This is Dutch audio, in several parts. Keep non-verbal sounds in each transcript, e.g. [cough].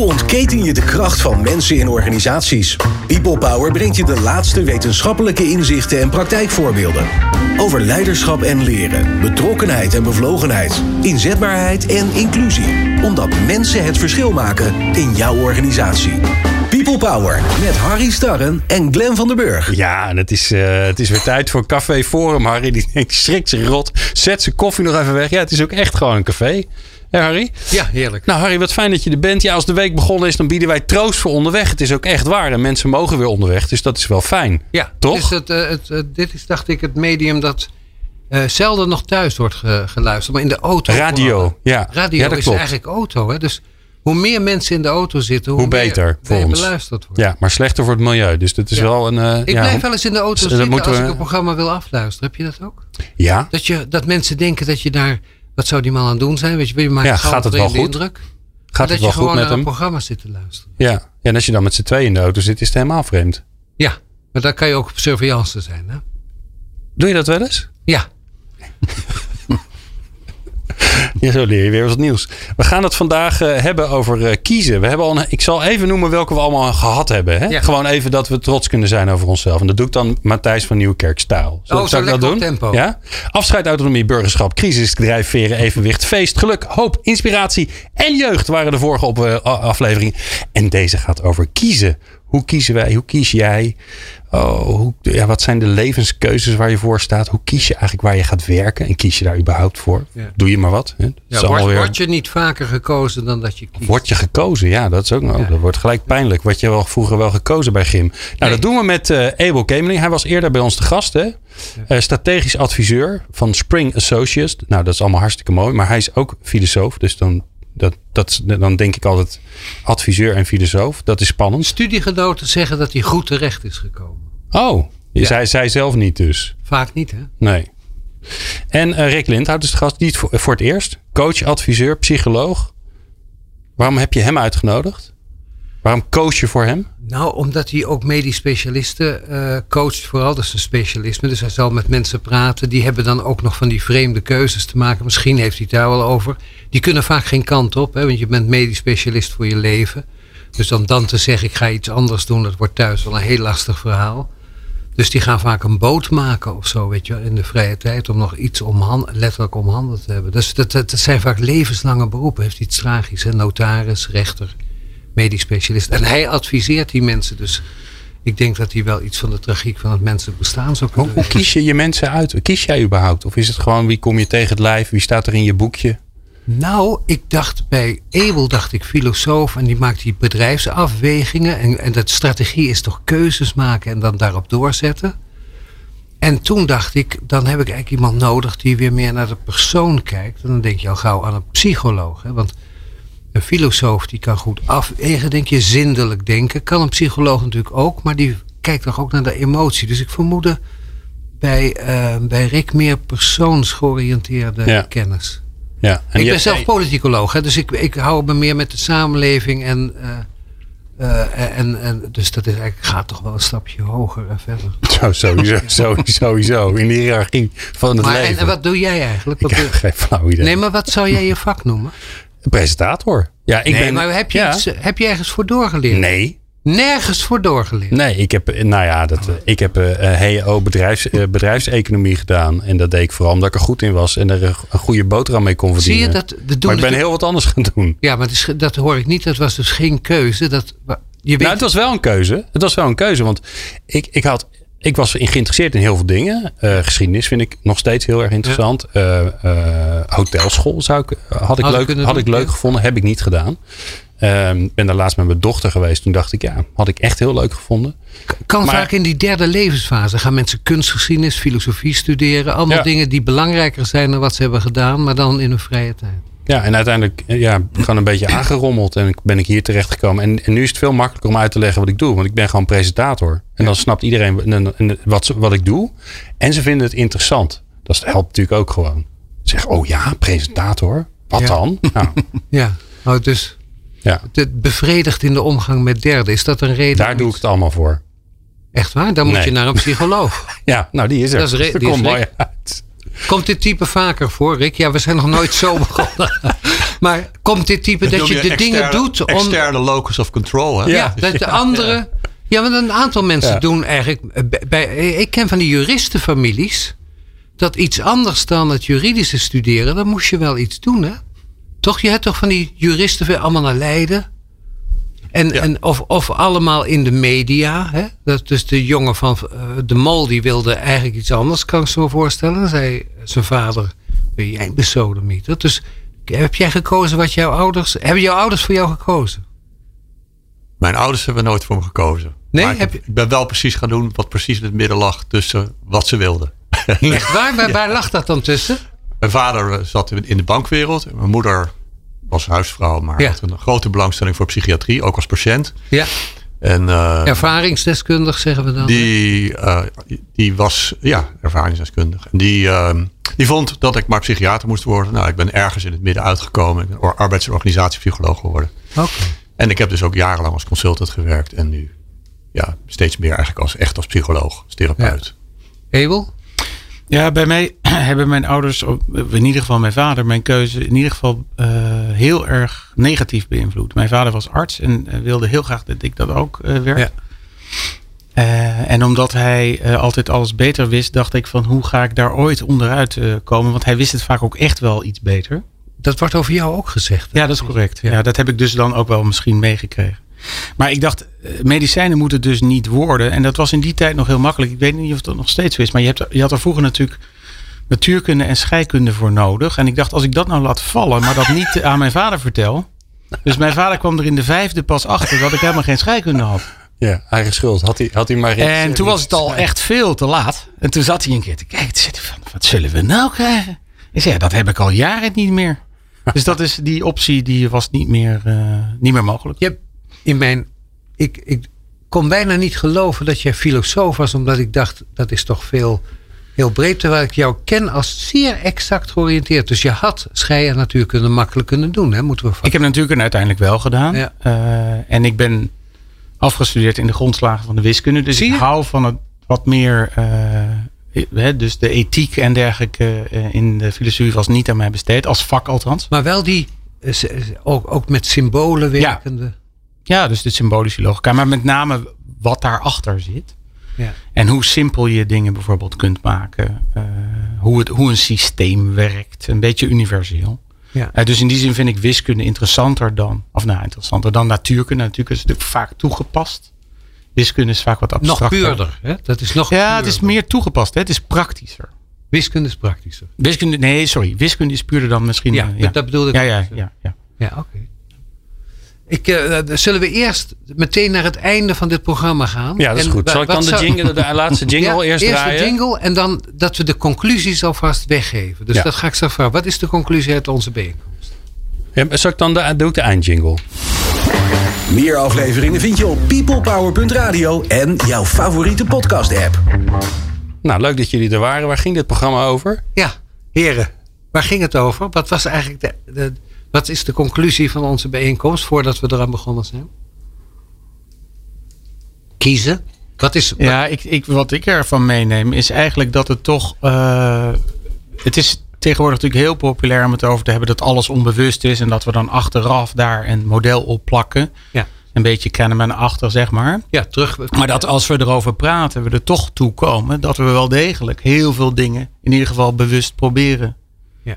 Hoe ontketen je de kracht van mensen in organisaties? People Power brengt je de laatste wetenschappelijke inzichten en praktijkvoorbeelden. Over leiderschap en leren, betrokkenheid en bevlogenheid, inzetbaarheid en inclusie. Omdat mensen het verschil maken in jouw organisatie. People Power met Harry Starren en Glenn van der Burg. Ja, en het is, eh, het is weer tijd voor Café Forum. Harry die [laughs] schrikt zich rot. Zet zijn koffie nog even weg. Ja, het is ook echt gewoon een café. Ja, Harry? Ja, heerlijk. Nou, Harry, wat fijn dat je er bent. Ja, als de week begonnen is, dan bieden wij troost voor onderweg. Het is ook echt waar. En mensen mogen weer onderweg. Dus dat is wel fijn. Ja, toch? Dus het, eh, het, eh, dit is, dacht ik, het medium dat eh, zelden nog thuis wordt ge- geluisterd. Maar in de auto. Radio, vooral. ja. Radio Ja, is klopt. eigenlijk auto. Hè? Dus hoe meer mensen in de auto zitten, hoe, Hoe beter meer voor ons. beluisterd wordt. Ja, maar slechter voor het milieu. Dus dat is Ja. wel een... Ik ja, blijf wel eens in de auto Dus zitten als we- ik een programma wil afluisteren. Heb je dat ook? Ja, Dat, je, dat mensen denken dat je daar... Wat zou die man aan het doen zijn? Weet je, je maakt Ja, gaat het wel goed? Indruk. gaat dat het je wel gewoon met naar hem? programma zit te luisteren. Ja. ja, en als je dan met z'n tweeën in de auto zit, is het helemaal vreemd. Ja, maar daar kan je ook op surveillance zijn. Hè? Doe je dat wel eens? Ja, [laughs] [laughs] Ja, zo leer je weer wat nieuws. We gaan het vandaag eh, hebben over eh, kiezen. We hebben al een, ik zal even noemen welke we allemaal gehad hebben. Hè? Ja. Gewoon even dat we trots kunnen zijn over onszelf. En dat doe ik dan Matthijs van Nieuwkerk stijl. Zal, Oh, zal zo ik dat doen? tempo. Ja? Afscheid, autonomie, burgerschap, crisis, drijfveren, evenwicht, feest, geluk, hoop, inspiratie en jeugd waren de vorige op, eh, afleveringen. En deze gaat over kiezen. Hoe kiezen wij? Hoe kies jij? Oh, hoe, ja, wat zijn de levenskeuzes waar je voor staat? Hoe kies je eigenlijk waar je gaat werken? En kies je daar überhaupt voor? Ja. Doe je maar wat? Hè? Ja word, weer- word je niet vaker gekozen dan dat je kiest? Word je gekozen? Ja, dat is ook nog. Ja. Dat wordt gelijk pijnlijk. Word je wel vroeger wel gekozen bij Gym? Nou, Nee. dat doen we met eh Abel Kemeling. Hij was eerder bij ons te gast. Hè? Eh, strategisch adviseur van Spring Associates. Nou, dat is allemaal hartstikke mooi. Maar hij is ook filosoof. Dus dan, dat, dat, dan denk ik altijd adviseur en filosoof. Dat is spannend. Studiegenoten zeggen dat hij goed terecht is gekomen. Oh, Ja. zij, zij zelf niet dus. Vaak niet, hè? Nee. En eh, Rick Lindhout is de gast. Niet voor, voor het eerst. Coach, adviseur, psycholoog. Waarom heb je hem uitgenodigd? Waarom koos je voor hem? Nou, omdat hij ook medisch specialisten eh, coacht, vooral dat is een specialisme. Dus hij zal met mensen praten. Die hebben dan ook nog van die vreemde keuzes te maken. Misschien heeft hij het daar wel over. Die kunnen vaak geen kant op, hè, want je bent medisch specialist voor je leven. Dus om dan te zeggen, ik ga iets anders doen, dat wordt thuis wel een heel lastig verhaal. Dus die gaan vaak een boot maken of zo, weet je, in de vrije tijd. Om nog iets om hand, letterlijk om handen te hebben. Dus dat, dat, zijn vaak levenslange beroepen. Heeft iets tragisch? Notaris, rechter, medisch specialist. En hij adviseert die mensen. Dus ik denk dat hij wel iets van de tragiek van het menselijk bestaan zou kunnen hoe kies je je mensen uit? Kies jij überhaupt? Of is het gewoon wie kom je tegen het lijf? Wie staat er in je boekje? Nou, ik dacht bij Ebel, dacht ik filosoof. En die maakt die bedrijfsafwegingen. En, en dat strategie is toch keuzes maken en dan daarop doorzetten. En toen dacht ik, dan heb ik eigenlijk iemand nodig die weer meer naar de persoon kijkt. En dan denk je al gauw aan een psycholoog. Hè? Want een filosoof die kan goed afwegen, denk je, zindelijk denken. Kan een psycholoog natuurlijk ook, maar die kijkt toch ook naar de emotie. Dus ik vermoedde bij, eh, bij Rick meer persoonsgeoriënteerde Ja. kennis. Ja, en ik ben hebt- zelf politicoloog, hè, dus ik, ik hou me meer met de samenleving. En, eh, eh, en, en, dus dat is eigenlijk, gaat toch wel een stapje hoger en verder. [laughs] Zo, sowieso, [laughs] sowieso, sowieso. In de hiërarchie van het Maar en, leven. en wat doe jij eigenlijk? Wat Ik doe- heb geen flauw idee. nee, maar wat zou jij je [laughs] vak noemen? Presentator. Ja, ik nee, ben... maar heb je, ja. iets, heb je ergens voor doorgeleerd? Nee. Nergens voor doorgeleerd. Nee, ik heb, eh, nou ja, dat, eh, ik heb eh HEO bedrijfs, eh, bedrijfseconomie gedaan. En dat deed ik vooral omdat ik er goed in was. En er een, een goede boterham mee kon Zie verdienen. je, dat, dat maar ik ben heel wat anders gaan doen. Ja, maar het is, dat hoor ik niet. Dat was dus geen keuze. Dat, je weet, Nou, het was wel een keuze. Het was wel een keuze. Want ik, ik, had, ik was in- geïnteresseerd in heel veel dingen. Eh, geschiedenis vind ik nog steeds heel erg interessant. Eh, eh, hotelschool zou ik, had ik, Had leuk, had doen, ik leuk ja. gevonden. Heb ik niet gedaan. Ehm, ben daar laatst met mijn dochter geweest. Toen dacht ik, ja, had ik echt heel leuk gevonden. kan maar- vaak in die derde levensfase gaan mensen kunstgeschiedenis, filosofie studeren. Allemaal Ja. dingen die belangrijker zijn dan wat ze hebben gedaan, maar dan in hun vrije tijd. Ja, en uiteindelijk eh, ja, gewoon een beetje aangerommeld. En ben ik hier terechtgekomen. En, en nu is het veel makkelijker om uit te leggen wat ik doe. Want ik ben gewoon presentator. En dan snapt iedereen en- en wat, wat ik doe. En ze vinden het interessant. Dat helpt natuurlijk ook gewoon. Zeg, oh ja, presentator. Wat Ja. dan? [laughs] Nou, Ja, oh, dus ja, het bevredigt in de omgang met derden. Is dat een reden? daar doe ik het allemaal voor. Echt waar? Dan moet Nee. je naar een psycholoog. [laughs] Ja, nou die is er. Dat is die is komt dit type vaker voor, Rick? Ja, we zijn nog nooit zo [laughs] begonnen. maar komt dit type dat, je de dingen doet... Om, externe locus of control, hè? Ja, dat de andere... Ja, want een aantal mensen doen eigenlijk... Bij, ik ken van die juristenfamilies... dat iets anders dan het juridische studeren... dan moest je wel iets doen, hè? Toch? Je hebt toch van die juristen allemaal naar Leiden... En, en of, of allemaal in de media. Hè? Dat, dus de jongen van uh, de Mol die wilde eigenlijk iets anders, kan ik me voorstellen. Dan zei zijn vader, ben jij besodemieter? Dus heb jij gekozen wat jouw ouders... Hebben jouw ouders voor jou gekozen? Mijn ouders hebben nooit voor me gekozen. Nee, heb ik ben wel precies gaan doen wat precies in het midden lag tussen wat ze wilden. Echt waar? Waar, [laughs] waar lag dat dan tussen? Mijn vader eh, zat in de bankwereld. Mijn moeder was huisvrouw, maar had een grote belangstelling voor psychiatrie, ook als patiënt. Ja. En, uh, ervaringsdeskundig zeggen we dan? Die, uh, die was, ja, ervaringsdeskundig. En die, uh, die vond dat ik maar psychiater moest worden. Nou, ik ben ergens in het midden uitgekomen. Ik ben arbeids- en organisatiepsycholoog geworden. Oké. En ik heb dus ook jarenlang als consultant gewerkt. En nu ja, steeds meer eigenlijk als, echt als psycholoog, als therapeut. Ja. Ebel? Ja, bij mij [clears throat] hebben mijn ouders, in ieder geval mijn vader, mijn keuze in ieder geval uh, heel erg negatief beïnvloed. Mijn vader was arts en uh, wilde heel graag dat ik dat ook uh, werd. Ja. en omdat hij altijd alles beter wist, dacht ik van hoe ga ik daar ooit onderuit komen? Want hij wist het vaak ook echt wel iets beter. Dat wordt over jou ook gezegd. Ja, dat is correct. Ja. ja, dat heb ik dus dan ook wel misschien meegekregen. Maar ik dacht, eh, medicijnen moeten dus niet worden. En dat was in die tijd nog heel makkelijk. Ik weet niet of dat nog steeds zo is. Maar je, hebt, je had er vroeger natuurlijk natuurkunde en scheikunde voor nodig. En ik dacht, als ik dat nou laat vallen, maar dat niet aan mijn vader vertel. Dus mijn vader kwam er in de vijfde pas achter dat ik helemaal geen scheikunde had. Ja, eigen schuld. Had hij, had hij maar En toen was het al echt veel te laat. En toen zat hij een keer te kijken. Toen zei van, wat zullen we nou krijgen? Ik zei, ja, dat heb ik al jaren niet meer. Dus dat is die optie, die was niet meer, uh, niet meer mogelijk. Je in mijn. Ik, ik kon bijna niet geloven dat jij filosoof was, omdat ik dacht dat is toch veel heel breed. Terwijl ik jou ken als zeer exact georiënteerd. Dus je had schei- en natuurkunde makkelijk kunnen doen, hè? Moeten we ik heb natuurkunde uiteindelijk wel gedaan. Ja. Uh, en ik ben afgestudeerd in de grondslagen van de wiskunde. Dus ik hou van het wat meer. Uh, dus de ethiek en dergelijke uh, in de filosofie was niet aan mij besteed, als vak althans. Maar wel die, ook, ook met symbolen werkende. Ja. Ja, dus de symbolische logica. Maar met name wat daarachter zit. Ja. En hoe simpel je dingen bijvoorbeeld kunt maken. Uh, hoe, het, hoe een systeem werkt. Een beetje universeel. Ja. Uh, dus in die zin vind ik wiskunde interessanter dan, of nou interessanter dan natuurkunde. Natuurkunde is natuurlijk vaak toegepast. Wiskunde is vaak wat abstracter. Nog puurder. Hè? Dat is nog ja, het is meer toegepast. Hè? Het is praktischer. Wiskunde is praktischer. Wiskunde, nee, sorry. Wiskunde is puurder dan misschien. Ja, ja. dat bedoelde ik. Ja, ja, ja. Ja, ja oké. Ik, uh, zullen we eerst meteen naar het einde van dit programma gaan? Ja, dat is goed. Zal ik dan de, jingle, de laatste [laughs] jingle eerst, eerst draaien? Eerst de jingle en dan dat we de conclusies alvast weggeven. Dus dat ga ik straks vragen. Wat is de conclusie uit onze bijeenkomst? Ja, zal ik dan de, doe ik de eindjingle? Meer afleveringen vind je op peoplepower.radio en jouw favoriete podcast app. Nou, leuk dat jullie er waren. Waar ging dit programma over? Ja, heren. Waar ging het over? Wat was eigenlijk de, de wat is de conclusie van onze bijeenkomst voordat we eraan begonnen zijn? Kiezen. Wat is, ja, ik, ik, wat ik ervan meeneem is eigenlijk dat het toch. Uh, het is tegenwoordig natuurlijk heel populair om het over te hebben dat alles onbewust is en dat we dan achteraf daar een model op plakken. Ja. Een beetje kennen achter, zeg maar. Ja, terug. Maar dat als we erover praten, we er toch toe komen dat we wel degelijk heel veel dingen in ieder geval bewust proberen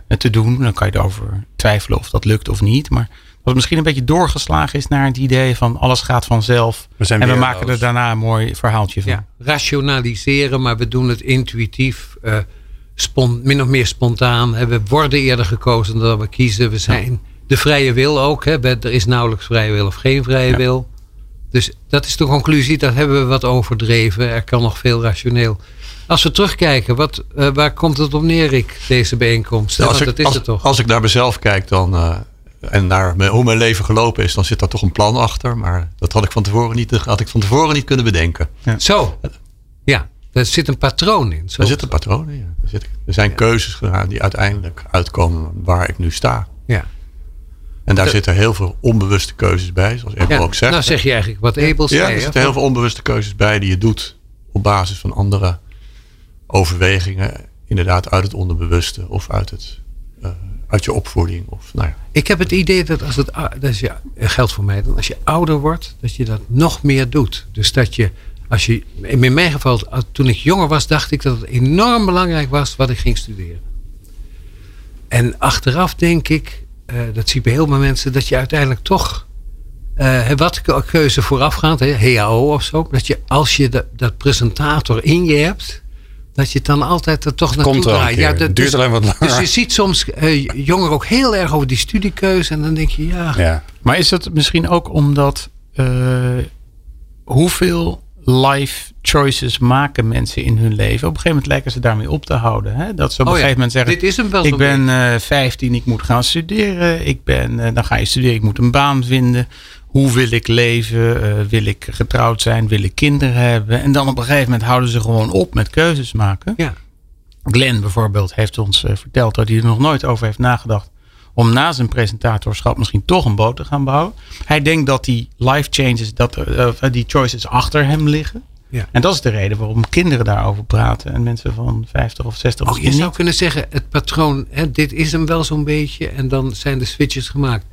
ja. te doen. Dan kan je erover twijfelen of dat lukt of niet. Maar wat misschien een beetje doorgeslagen is naar het idee van alles gaat vanzelf. We en we maken er daarna een mooi verhaaltje van. Ja, rationaliseren, maar we doen het intuïtief. Uh, min of meer spontaan. We worden eerder gekozen dan we kiezen. We zijn de vrije wil ook. Hè. Er is nauwelijks vrije wil of geen vrije wil. Dus dat is de conclusie. Dat hebben we wat overdreven. Er kan nog veel rationeel. Als we terugkijken, wat, uh, waar komt het op neer, Rick, deze bijeenkomst? als, ik, dat is het toch? als ik naar mezelf kijk dan, uh, en naar hoe mijn leven gelopen is, dan zit daar toch een plan achter. Maar dat had ik van tevoren niet, had ik van tevoren niet kunnen bedenken. Ja. Zo, ja. Er zit een patroon in. Zo. Er zit een patroon in, ja. Er, zit, er zijn keuzes gedaan die uiteindelijk uitkomen waar ik nu sta. Ja. En daar zitten heel veel onbewuste keuzes bij, zoals Ebel ook zegt. Nou zeg je eigenlijk wat Ebel zei. Ja, er zitten heel veel onbewuste keuzes bij die je doet op basis van andere overwegingen. inderdaad uit het onderbewuste of uit, het, uh, uit je opvoeding. Of, nou ja. Ik heb het idee dat als het, dat is, ja, geldt voor mij, dat als je ouder wordt, dat je dat nog meer doet. Dus dat je, als je, in mijn geval, toen ik jonger was, dacht ik dat het enorm belangrijk was wat ik ging studeren. En achteraf denk ik, uh, dat zie ik bij heel veel mensen, dat je uiteindelijk toch uh, wat keuze voorafgaand, HAO of zo. Dat je als je dat presentator in je hebt, dat je het dan altijd er toch naartoe draait. Ja, dat duurt dus, alleen wat langer. Dus je ziet soms uh, jongeren ook heel erg over die studiekeuze. En dan denk je, ja. ja. Maar is het misschien ook omdat uh, hoeveel life choices maken mensen in hun leven? Op een gegeven moment lijken ze daarmee op te houden. Hè? Dat ze op oh een gegeven moment zeggen: Dit is hem wel Ik ben uh, 15, ik moet gaan studeren. Ik ben, dan ga je studeren, ik moet een baan vinden hoe wil ik leven? Uh, wil ik getrouwd zijn? Wil ik kinderen hebben? En dan op een gegeven moment houden ze gewoon op met keuzes maken. Ja. Glenn bijvoorbeeld heeft ons uh, verteld dat hij er nog nooit over heeft nagedacht. Om na zijn presentatorschap misschien toch een boot te gaan bouwen. Hij denkt dat die life changes, dat, uh, die choices achter hem liggen. Ja. En dat is de reden waarom kinderen daarover praten. En mensen van 50 of 60 oh, Je zou kunnen zeggen, het patroon, hè, dit is hem wel zo'n beetje. En dan zijn de switches gemaakt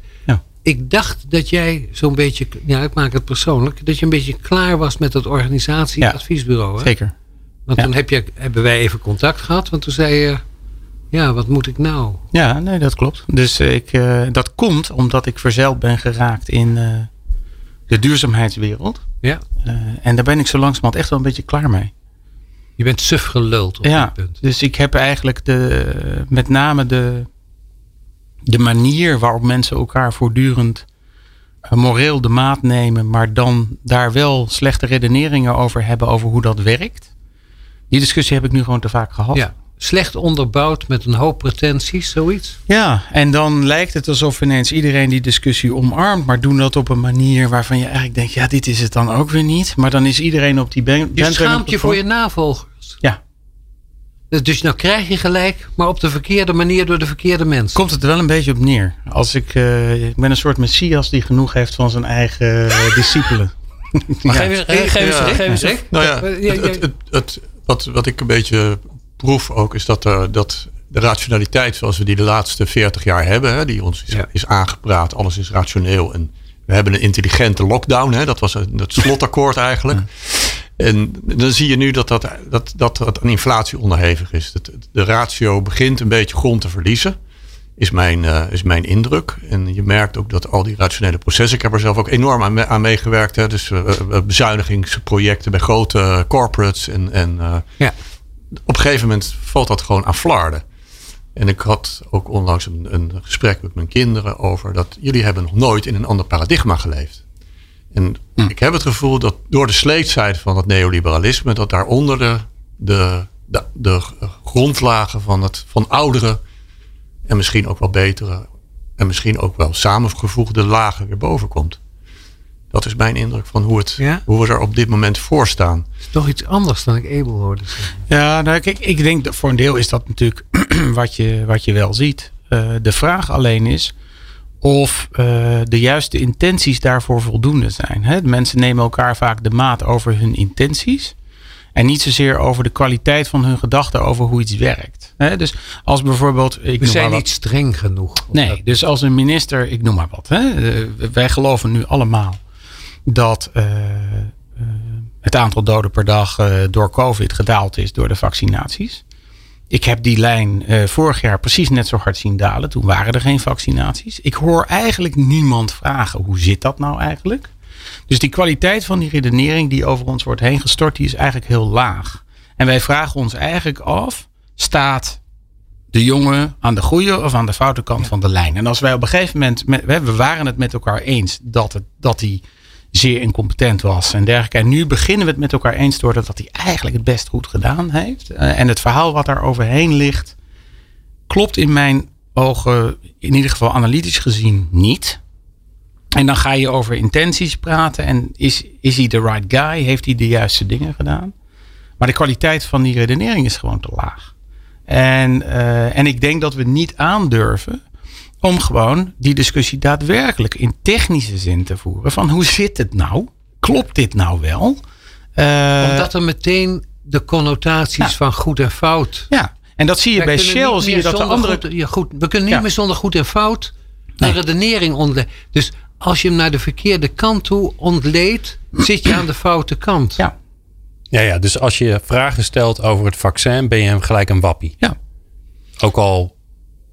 ik dacht dat jij zo'n beetje, ja, ik maak het persoonlijk, dat je een beetje klaar was met dat organisatie-adviesbureau. Ja, zeker. Want toen heb je, hebben wij even contact gehad, want toen zei je, ja, wat moet ik nou? Ja, nee, dat klopt. Dus ik, uh, dat komt omdat ik verzeild ben geraakt in uh, de duurzaamheidswereld. Ja. Uh, en daar ben ik zo langzamerhand echt wel een beetje klaar mee. Je bent suf geluld op ja, dat punt. Dus ik heb eigenlijk de, met name de de manier waarop mensen elkaar voortdurend eh, moreel de maat nemen, maar dan daar wel slechte redeneringen over hebben over hoe dat werkt. Die discussie heb ik nu gewoon te vaak gehad. Ja, slecht onderbouwd met een hoop pretenties, zoiets. Ja, en dan lijkt het alsof ineens iedereen die discussie omarmt, maar doen dat op een manier waarvan je eigenlijk denkt, ja, dit is het dan ook weer niet. Maar dan is iedereen op die band. Je schaamt je voor je navolgers. Ja, dus, dus nou krijg je gelijk, maar op de verkeerde manier door de verkeerde mensen. Komt het er wel een beetje op neer. Als ik, uh, ik ben een soort messias die genoeg heeft van zijn eigen uh, discipelen. [laughs] Maar ja. geef eens, geef eens, geef Nou ja, het, het, het, wat, wat ik een beetje proef ook is dat, uh, dat de rationaliteit zoals we die de laatste 40 jaar hebben, hè, die ons is, ja. is aangepraat, alles is rationeel en we hebben een intelligente lockdown, hè, dat was het slotakkoord eigenlijk. En dan zie je nu dat dat, dat, dat, dat aan inflatie onderhevig is. de ratio begint een beetje grond te verliezen. Is mijn, uh, is mijn indruk. En je merkt ook dat al die rationele processen. Ik heb er zelf ook enorm aan, aan meegewerkt. Hè. Dus uh, bezuinigingsprojecten bij grote corporates. En, en uh, ja. op een gegeven moment valt dat gewoon aan flarden. En ik had ook onlangs een, een gesprek met mijn kinderen over dat jullie hebben nog nooit in een ander paradigma geleefd. En hm. ik heb het gevoel dat door de sleetsheid van het neoliberalisme, dat daaronder de, de, de, de grondlagen van, het, van oudere en misschien ook wel betere en misschien ook wel samengevoegde lagen weer boven komt. Dat is mijn indruk van hoe, het, hoe we er op dit moment voor staan. Het is toch iets anders dan ik Abel hoorde zeggen. Ja, nou, kijk, ik denk dat voor een deel is dat natuurlijk [clears throat] wat je, wat je wel ziet. Uh, de vraag alleen is, of uh, de juiste intenties daarvoor voldoende zijn. Hè? Mensen nemen elkaar vaak de maat over hun intenties. En niet zozeer over de kwaliteit van hun gedachten over hoe iets werkt. Hè? Dus als bijvoorbeeld. Ik We zijn niet streng genoeg. Nee, dus als een minister, ik noem maar wat. Hè? Uh, wij geloven nu allemaal dat uh, het aantal doden per dag door COVID gedaald is door de vaccinaties. Ik heb die lijn uh, vorig jaar precies net zo hard zien dalen. Toen waren er geen vaccinaties. Ik hoor eigenlijk niemand vragen hoe zit dat nou eigenlijk? Dus die kwaliteit van die redenering die over ons wordt heen gestort, die is eigenlijk heel laag. En wij vragen ons eigenlijk af, staat de jongen aan de goede of aan de foute kant van de lijn? En als wij op een gegeven moment, we waren het met elkaar eens dat, het, dat die zeer incompetent was en dergelijke. En nu beginnen we het met elkaar eens te worden dat hij eigenlijk het best goed gedaan heeft. Uh, en het verhaal wat daar overheen ligt, klopt in mijn ogen, in ieder geval analytisch gezien, niet. En dan ga je over intenties praten. En is, is hij de right guy? Heeft hij de juiste dingen gedaan? Maar de kwaliteit van die redenering is gewoon te laag. En, uh, en ik denk dat we niet aandurven om gewoon die discussie daadwerkelijk in technische zin te voeren. Van hoe zit het nou? Klopt dit nou wel? Uh, Omdat er meteen de connotaties van goed en fout. Ja, En dat zie je bij Shell, zie je dat de andere... Goed, ja, goed, we kunnen niet meer zonder goed en fout een redenering ontleed. Dus als je hem naar de verkeerde kant toe ontleedt, zit je aan de foute kant. Ja. Ja, ja, dus als je vragen stelt over het vaccin, ben je hem gelijk een wappie. Ja. Ook al.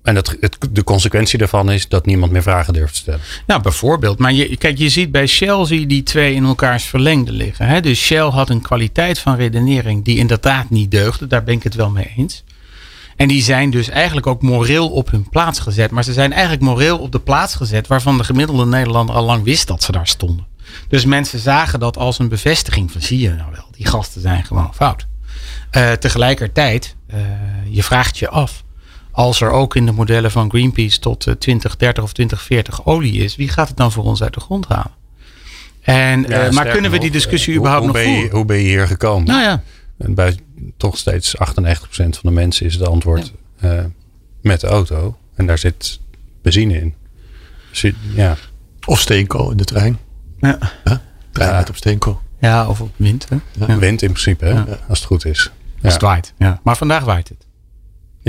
En het, de consequentie daarvan is dat niemand meer vragen durft te stellen. Ja, bijvoorbeeld. Maar je, kijk, je ziet bij Shell zie je die twee in elkaars verlengde liggen. Hè? Dus Shell had een kwaliteit van redenering die inderdaad niet deugde. Daar ben ik het wel mee eens. En die zijn dus eigenlijk ook moreel op hun plaats gezet. Maar ze zijn eigenlijk moreel op de plaats gezet waarvan de gemiddelde Nederlander al lang wist dat ze daar stonden. Dus mensen zagen dat als een bevestiging van zie je nou wel, die gasten zijn gewoon fout. Uh, tegelijkertijd, uh, je vraagt je af, als er ook in de modellen van Greenpeace tot 2030 of 2040 olie is, wie gaat het dan voor ons uit de grond halen? En, ja, uh, maar kunnen we die discussie hoe, überhaupt hoe nog ben je, voeren? Hoe ben je hier gekomen? Nou ja. En bij toch steeds 98% van de mensen is het antwoord ja. met de auto. En daar zit benzine in. Dus, ja. Of steenkool in de trein. Ja. Huh? Trein ja. op steenkool. Ja, of op wind. Hè? Ja. Wind in principe, hè? als het goed is. Als het waait. Ja. Maar vandaag waait het.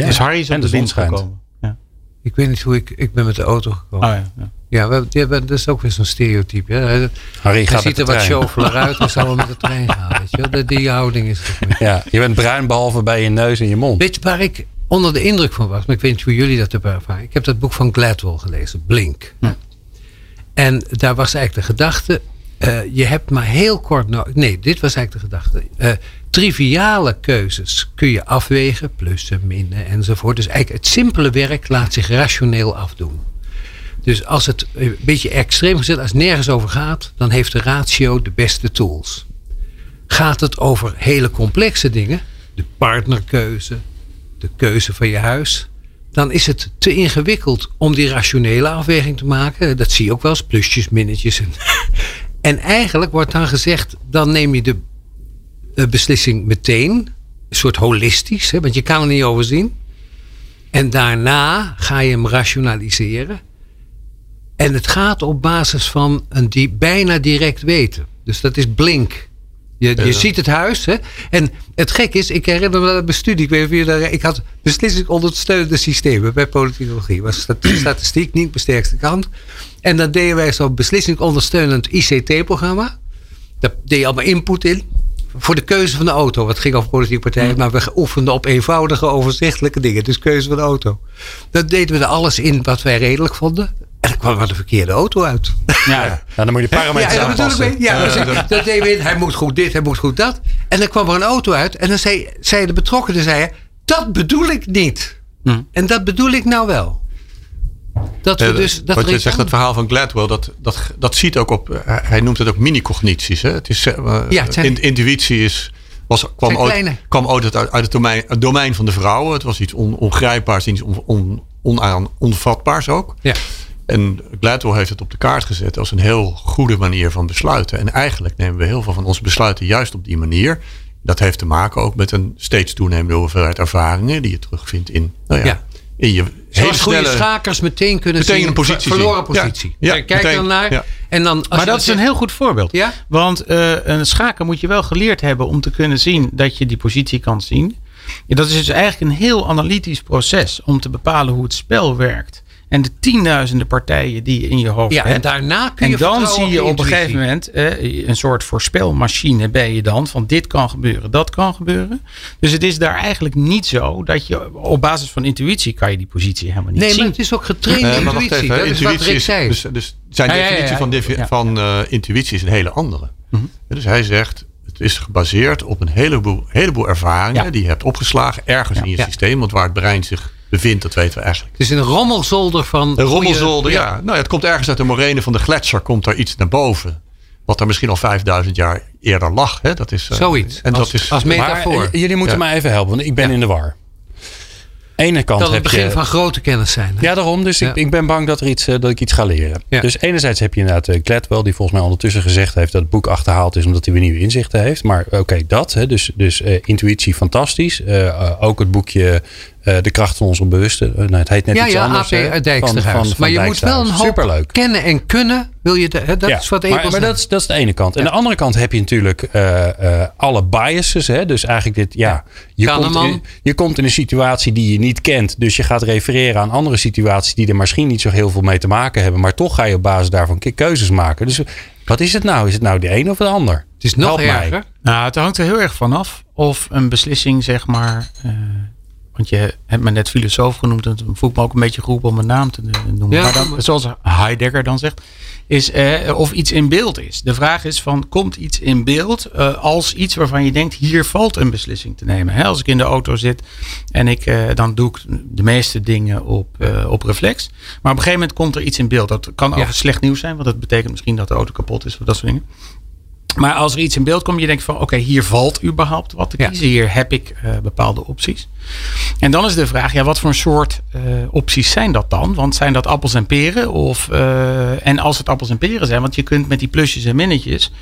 Ja. Dus Harry is en op de de zon zon schijnt. gekomen. Ja. Ik weet niet hoe ik... Ik ben met de auto gekomen. Oh, ja, ja. Ja, we, ja, dat is ook weer zo'n stereotype. Hè? Harry Hij gaat ziet er wat chauffeur uit en zal wel met de trein gaan. Weet je? Die houding is het Ja, je bent bruin behalve bij je neus en je mond. Weet je waar ik onder de indruk van was? Maar ik weet niet hoe jullie dat hebben ervaren. Ik heb dat boek van Gladwell gelezen, Blink. Ja. En daar was eigenlijk de gedachte... Uh, je hebt maar heel kort nodig... Nee, dit was eigenlijk de gedachte. Uh, triviale keuzes kun je afwegen. Plussen, minnen enzovoort. Dus eigenlijk het simpele werk laat zich rationeel afdoen. Dus als het een beetje extreem gezet, als het nergens over gaat, dan heeft de ratio de beste tools. Gaat het over hele complexe dingen, de partnerkeuze, de keuze van je huis, dan is het te ingewikkeld om die rationele afweging te maken. Dat zie je ook wel eens, plusjes, minnetjes. En, en eigenlijk wordt dan gezegd, dan neem je de, beslissing meteen, een soort holistisch, hè, want je kan er niet over zien. En daarna ga je hem rationaliseren. En het gaat op basis van een die, bijna direct weten. Dus dat is blink. Je, je ja. ziet het huis. Hè? En het gek is, ik herinner me dat mijn studie. Ik, weet niet of je ik had beslissing ondersteunende systemen bij politicologie. was [clears throat] statistiek niet mijn sterkste kant. En dan deden wij zo'n beslissing ondersteunend ICT-programma. Daar deed je allemaal input in. Voor de keuze van de auto. Wat ging over politieke partijen. Maar we oefenden op eenvoudige, overzichtelijke dingen. Dus keuze van de auto. Dan deden we er alles in wat wij redelijk vonden. En dan kwam er de verkeerde auto uit. Ja, [laughs] ja. dan moet je parameters ja, aanpassen. Ja, ja, ja dat deed we in. Hij moet goed dit, hij moet goed dat. En dan kwam er een auto uit. En dan zei, zei de betrokkenen, zei, dat bedoel ik niet. Hm. En dat bedoel ik nou wel. Dat we dus, dat wat je zegt, het verhaal van Gladwell, dat, dat, dat ziet ook op, eh, hij noemt het ook mini-cognities. Hè? Het is, eh, Ja, het zijn- in- intuïtie is, was, kwam, ooit, kwam ooit uit, uit het, domein, het domein van de vrouwen. Het was iets on, ongrijpbaars, iets on, on, onaan, onvatbaars ook. Ja. En Gladwell heeft het op de kaart gezet als een heel goede manier van besluiten. En eigenlijk nemen we heel veel van onze besluiten juist op die manier. Dat heeft te maken ook met een steeds toenemende hoeveelheid ervaringen die je terugvindt in, nou ja, Ja. In je hele Zoals goede snelle... schakers meteen kunnen Meteen zien. een positie verloren zien. Positie. Ja, Kijk Kijk meteen. dan naar. Ja. En dan, als Maar dat is een heel goed voorbeeld. Ja? Want eh, een schaken moet je wel geleerd hebben om te kunnen zien dat je die positie kan zien. Ja, dat is dus eigenlijk een heel analytisch proces om te bepalen hoe het spel werkt. En de tienduizenden partijen die je in je hoofd Ja, en daarna kun je En dan zie je op een gegeven moment eh, een soort voorspelmachine ben je dan. Van dit kan gebeuren, dat kan gebeuren. Dus het is daar eigenlijk niet zo dat je op basis van intuïtie kan je die positie helemaal niet Nee, zien. maar het is ook getrainde maar wacht intuïtie. even, hè. dat is wat intuïtie Rick is, zei. dus, dus zijn Ja, ja, ja, definitie ja. van, defi- van eh, intuïtie is een hele andere. Mhm. Dus hij zegt, het is gebaseerd op een heleboel, heleboel ervaringen Ja. die je hebt opgeslagen ergens Ja. in je Ja. systeem. Want waar het brein zich bevindt, dat weten we eigenlijk. het is een rommelzolder van. Een rommelzolder, ja. Nou ja, het komt ergens uit de morene van de gletsjer, komt daar iets naar boven. Wat er misschien al 5000 jaar eerder lag. Hè? Dat is, eh, Zoiets. En Als- dat is, als Maar metafoor. eh, jullie moeten Ja. mij even helpen, want ik ben Ja. in de war. Ene kant dat het heb begin je... van grote kennis zijn. hè? Ja, daarom. Dus Ja. ik, ik ben bang dat, er iets, eh, dat ik iets ga leren. Ja. Dus enerzijds heb je inderdaad Gladwell, die volgens mij ondertussen gezegd heeft dat het boek achterhaald is omdat hij weer nieuwe inzichten heeft. Maar oké, dat. Hè, dus dus eh, intuïtie fantastisch. Ook het boekje de kracht van onze bewuste. nou, het heet net ja, iets ja, anders. AP hè, Dijksterhuis. maar je moet wel een hoop Superleuk. kennen en kunnen. Wil je de, hè, dat Ja, is wat maar, maar dat, is, dat is de ene kant. En de andere kant heb je natuurlijk eh, eh, alle biases. Hè? Dus eigenlijk dit, ja, je, komt in, je komt in een situatie die je niet kent. Dus je gaat refereren aan andere situaties die er misschien niet zo heel veel mee te maken hebben. Maar toch ga je op basis daarvan ke- keuzes maken. Dus wat is het nou? Is het nou de een of de ander? Het is nog Help mij. erger. Nou, het hangt er heel erg vanaf of een beslissing, zeg maar. eh, want je hebt me net filosoof genoemd. En toen voel ik me ook een beetje geroepen om een naam te noemen. Ja, maar dan, zoals Heidegger dan zegt, is eh, of iets in beeld is. De vraag is van, komt iets in beeld eh, als iets waarvan je denkt, hier valt een beslissing te nemen. Hè, als ik in de auto zit en ik, eh, dan doe ik de meeste dingen op, eh, op reflex. Maar op een gegeven moment komt er iets in beeld. Dat kan Ja. over slecht nieuws zijn, want dat betekent misschien dat de auto kapot is of dat soort dingen. Maar als er iets in beeld komt, je denkt van oké, hier valt überhaupt wat te Ja. kiezen. Hier heb ik eh, bepaalde opties. En dan is de vraag, ja, wat voor een soort eh, opties zijn dat dan? Want zijn dat appels en peren? Of, eh, en als het appels en peren zijn, want je kunt met die plusjes en minnetjes.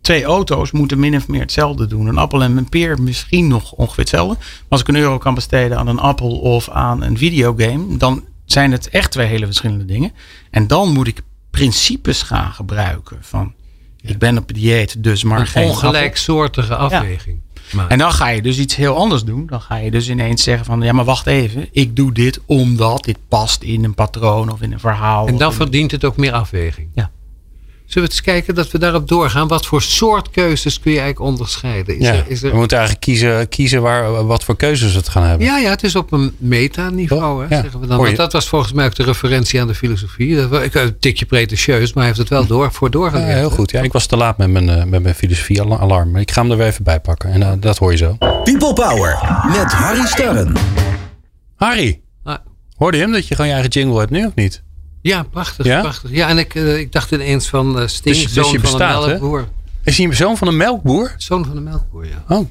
Twee auto's moeten min of meer hetzelfde doen. Een appel en een peer misschien nog ongeveer hetzelfde. Maar als ik een euro kan besteden aan een appel of aan een videogame, dan zijn het echt twee hele verschillende dingen. En dan moet ik principes gaan gebruiken van ik ben op dieet, dus maar Een geen appel. ongelijksoortige afweging. En dan ga je dus iets heel anders doen. Dan ga je dus ineens zeggen van ja, maar wacht even. Ik doe dit omdat dit past in een patroon of in een verhaal. en dan verdient het ook meer afweging. Ja. Zullen we eens kijken dat we daarop doorgaan? Wat voor soort keuzes kun je eigenlijk onderscheiden? Is Ja, er, is er, We moeten eigenlijk kiezen, kiezen waar, wat voor keuzes we het gaan hebben. ja, ja, het is op een metaniveau, hè, Ja. zeggen we dan. Want dat was volgens mij ook de referentie aan de filosofie. Dat was- Ik een tikje pretentieus, maar hij heeft het wel door, voor Ja, doorgelegd. heel goed. Ja, ik was te laat met mijn, eh, met mijn filosofie-alarm. Maar ik ga hem er weer even bij pakken. En eh, dat hoor je zo. People Power met Harry Starren. Harry, Ah, hoorde je hem dat je gewoon je eigen jingle hebt nu of niet? Ja, prachtig, Ja? prachtig. Ja, en ik, eh, ik dacht ineens van eh Sting, Dus- dus zoon van bestaat, een hè? melkboer. Is hij een zoon van een melkboer? Zoon van een melkboer, ja. Oh,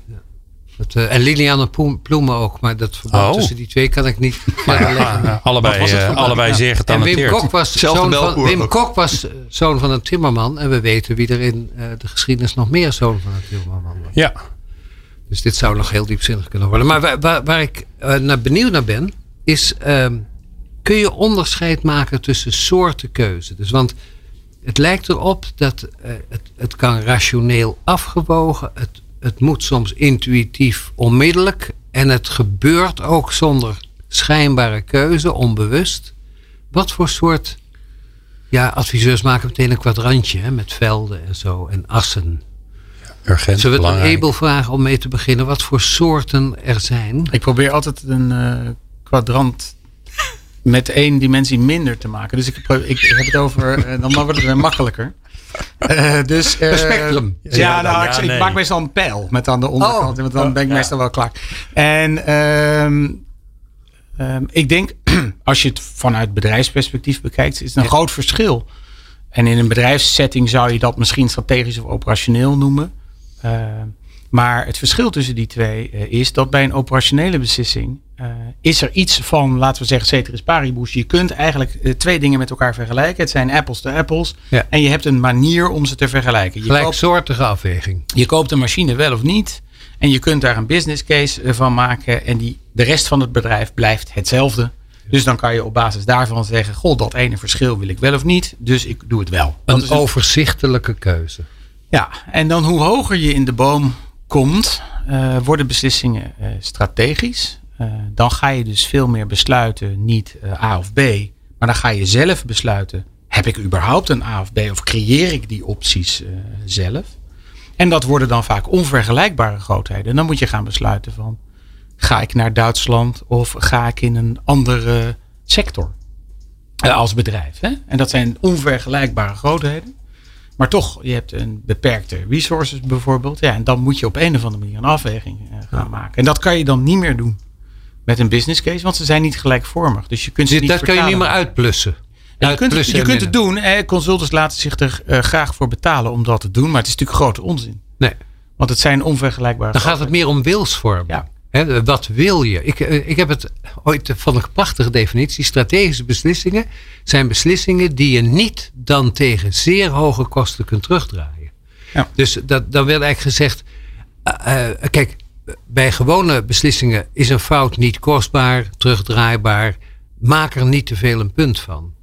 Dat, eh, en Liliane Ploem- Ploemen ook, maar dat verband Oh. tussen die twee kan ik niet [laughs] verder leggen. Allebei, allebei Ja. zeer En Wim getalenteerd. Kok was, zoon van, Wim. Kok was zoon van een timmerman. En we weten wie er in de geschiedenis nog meer zoon van een timmerman was. Ja, Dus dit zou nog heel diepzinnig kunnen worden. Maar waar, waar, waar ik naar benieuwd naar ben, is ehm, kun je onderscheid maken tussen soorten keuze? Dus want het lijkt erop dat eh, het, het kan rationeel afgewogen, het, het moet soms intuïtief onmiddellijk en het gebeurt ook zonder schijnbare keuze, onbewust. Wat voor soort, ja, adviseurs maken meteen een kwadrantje hè, met velden en zo en assen. urgent, Zullen we het aan. Abel vragen om mee te beginnen? Wat voor soorten er zijn? Ik probeer altijd een eh, kwadrant met één dimensie minder te maken. Dus ik, ik heb het over, eh, dan wordt het weer makkelijker. Eh, dus, eh, Een spectrum. Ja, Ja, nou, ja, ik, ik nee. maak meestal een pijl met aan de onderkant. Oh. Want dan ben ik meestal wel klaar. En ehm, ehm, ik denk, [clears throat] als je het vanuit bedrijfsperspectief bekijkt, is het een groot verschil. En in een bedrijfssetting zou je dat misschien strategisch of operationeel noemen. Ehm, maar het verschil tussen die twee eh, is dat bij een operationele beslissing is er iets van, laten we zeggen, ceteris paribus. Je kunt eigenlijk eh, twee dingen met elkaar vergelijken. Het zijn apples to apples. Ja. En je hebt een manier om ze te vergelijken. Je koopt, Gelijksoortige afweging. je koopt een machine wel of niet. En je kunt daar een business case eh, van maken. En die, de rest van het bedrijf blijft hetzelfde. Dus dan kan je op basis daarvan zeggen: Goh, dat ene verschil wil ik wel of niet. Dus ik doe het wel. Dat Een overzichtelijke keuze. ja, en dan hoe hoger je in de boom komt, eh, worden beslissingen eh, strategisch. Eh, dan ga je dus veel meer besluiten, niet eh, A of B. Maar dan ga je zelf besluiten, heb ik überhaupt een A of B? Of creëer ik die opties eh, zelf? En dat worden dan vaak onvergelijkbare grootheden. En dan moet je gaan besluiten van, ga ik naar Duitsland of ga ik in een andere sector? Als bedrijf. Hè? En dat zijn onvergelijkbare grootheden. Maar toch, je hebt een beperkte resources bijvoorbeeld. Ja, en dan moet je op een of andere manier een afweging gaan maken. En dat kan je dan niet meer doen met een business case, want ze zijn niet gelijkvormig. Dus je kunt ze Dus niet dat kan je niet meer uitplussen. Ja, je kunt, je kunt het doen. Eh, consultants laten zich er eh, graag voor betalen om dat te doen. Maar het is natuurlijk grote onzin. Nee, Want het zijn onvergelijkbare dan gaat het meer om wilsvorming. Ja. Wat wil je? Ik, eh, ik heb het ooit van een prachtige definitie. Strategische beslissingen zijn beslissingen die je niet dan tegen zeer hoge kosten kunt terugdraaien. Ja. Dus dat, dan werd eigenlijk gezegd, eh, kijk, bij gewone beslissingen is een fout niet kostbaar, terugdraaibaar. Maak er niet te veel een punt van.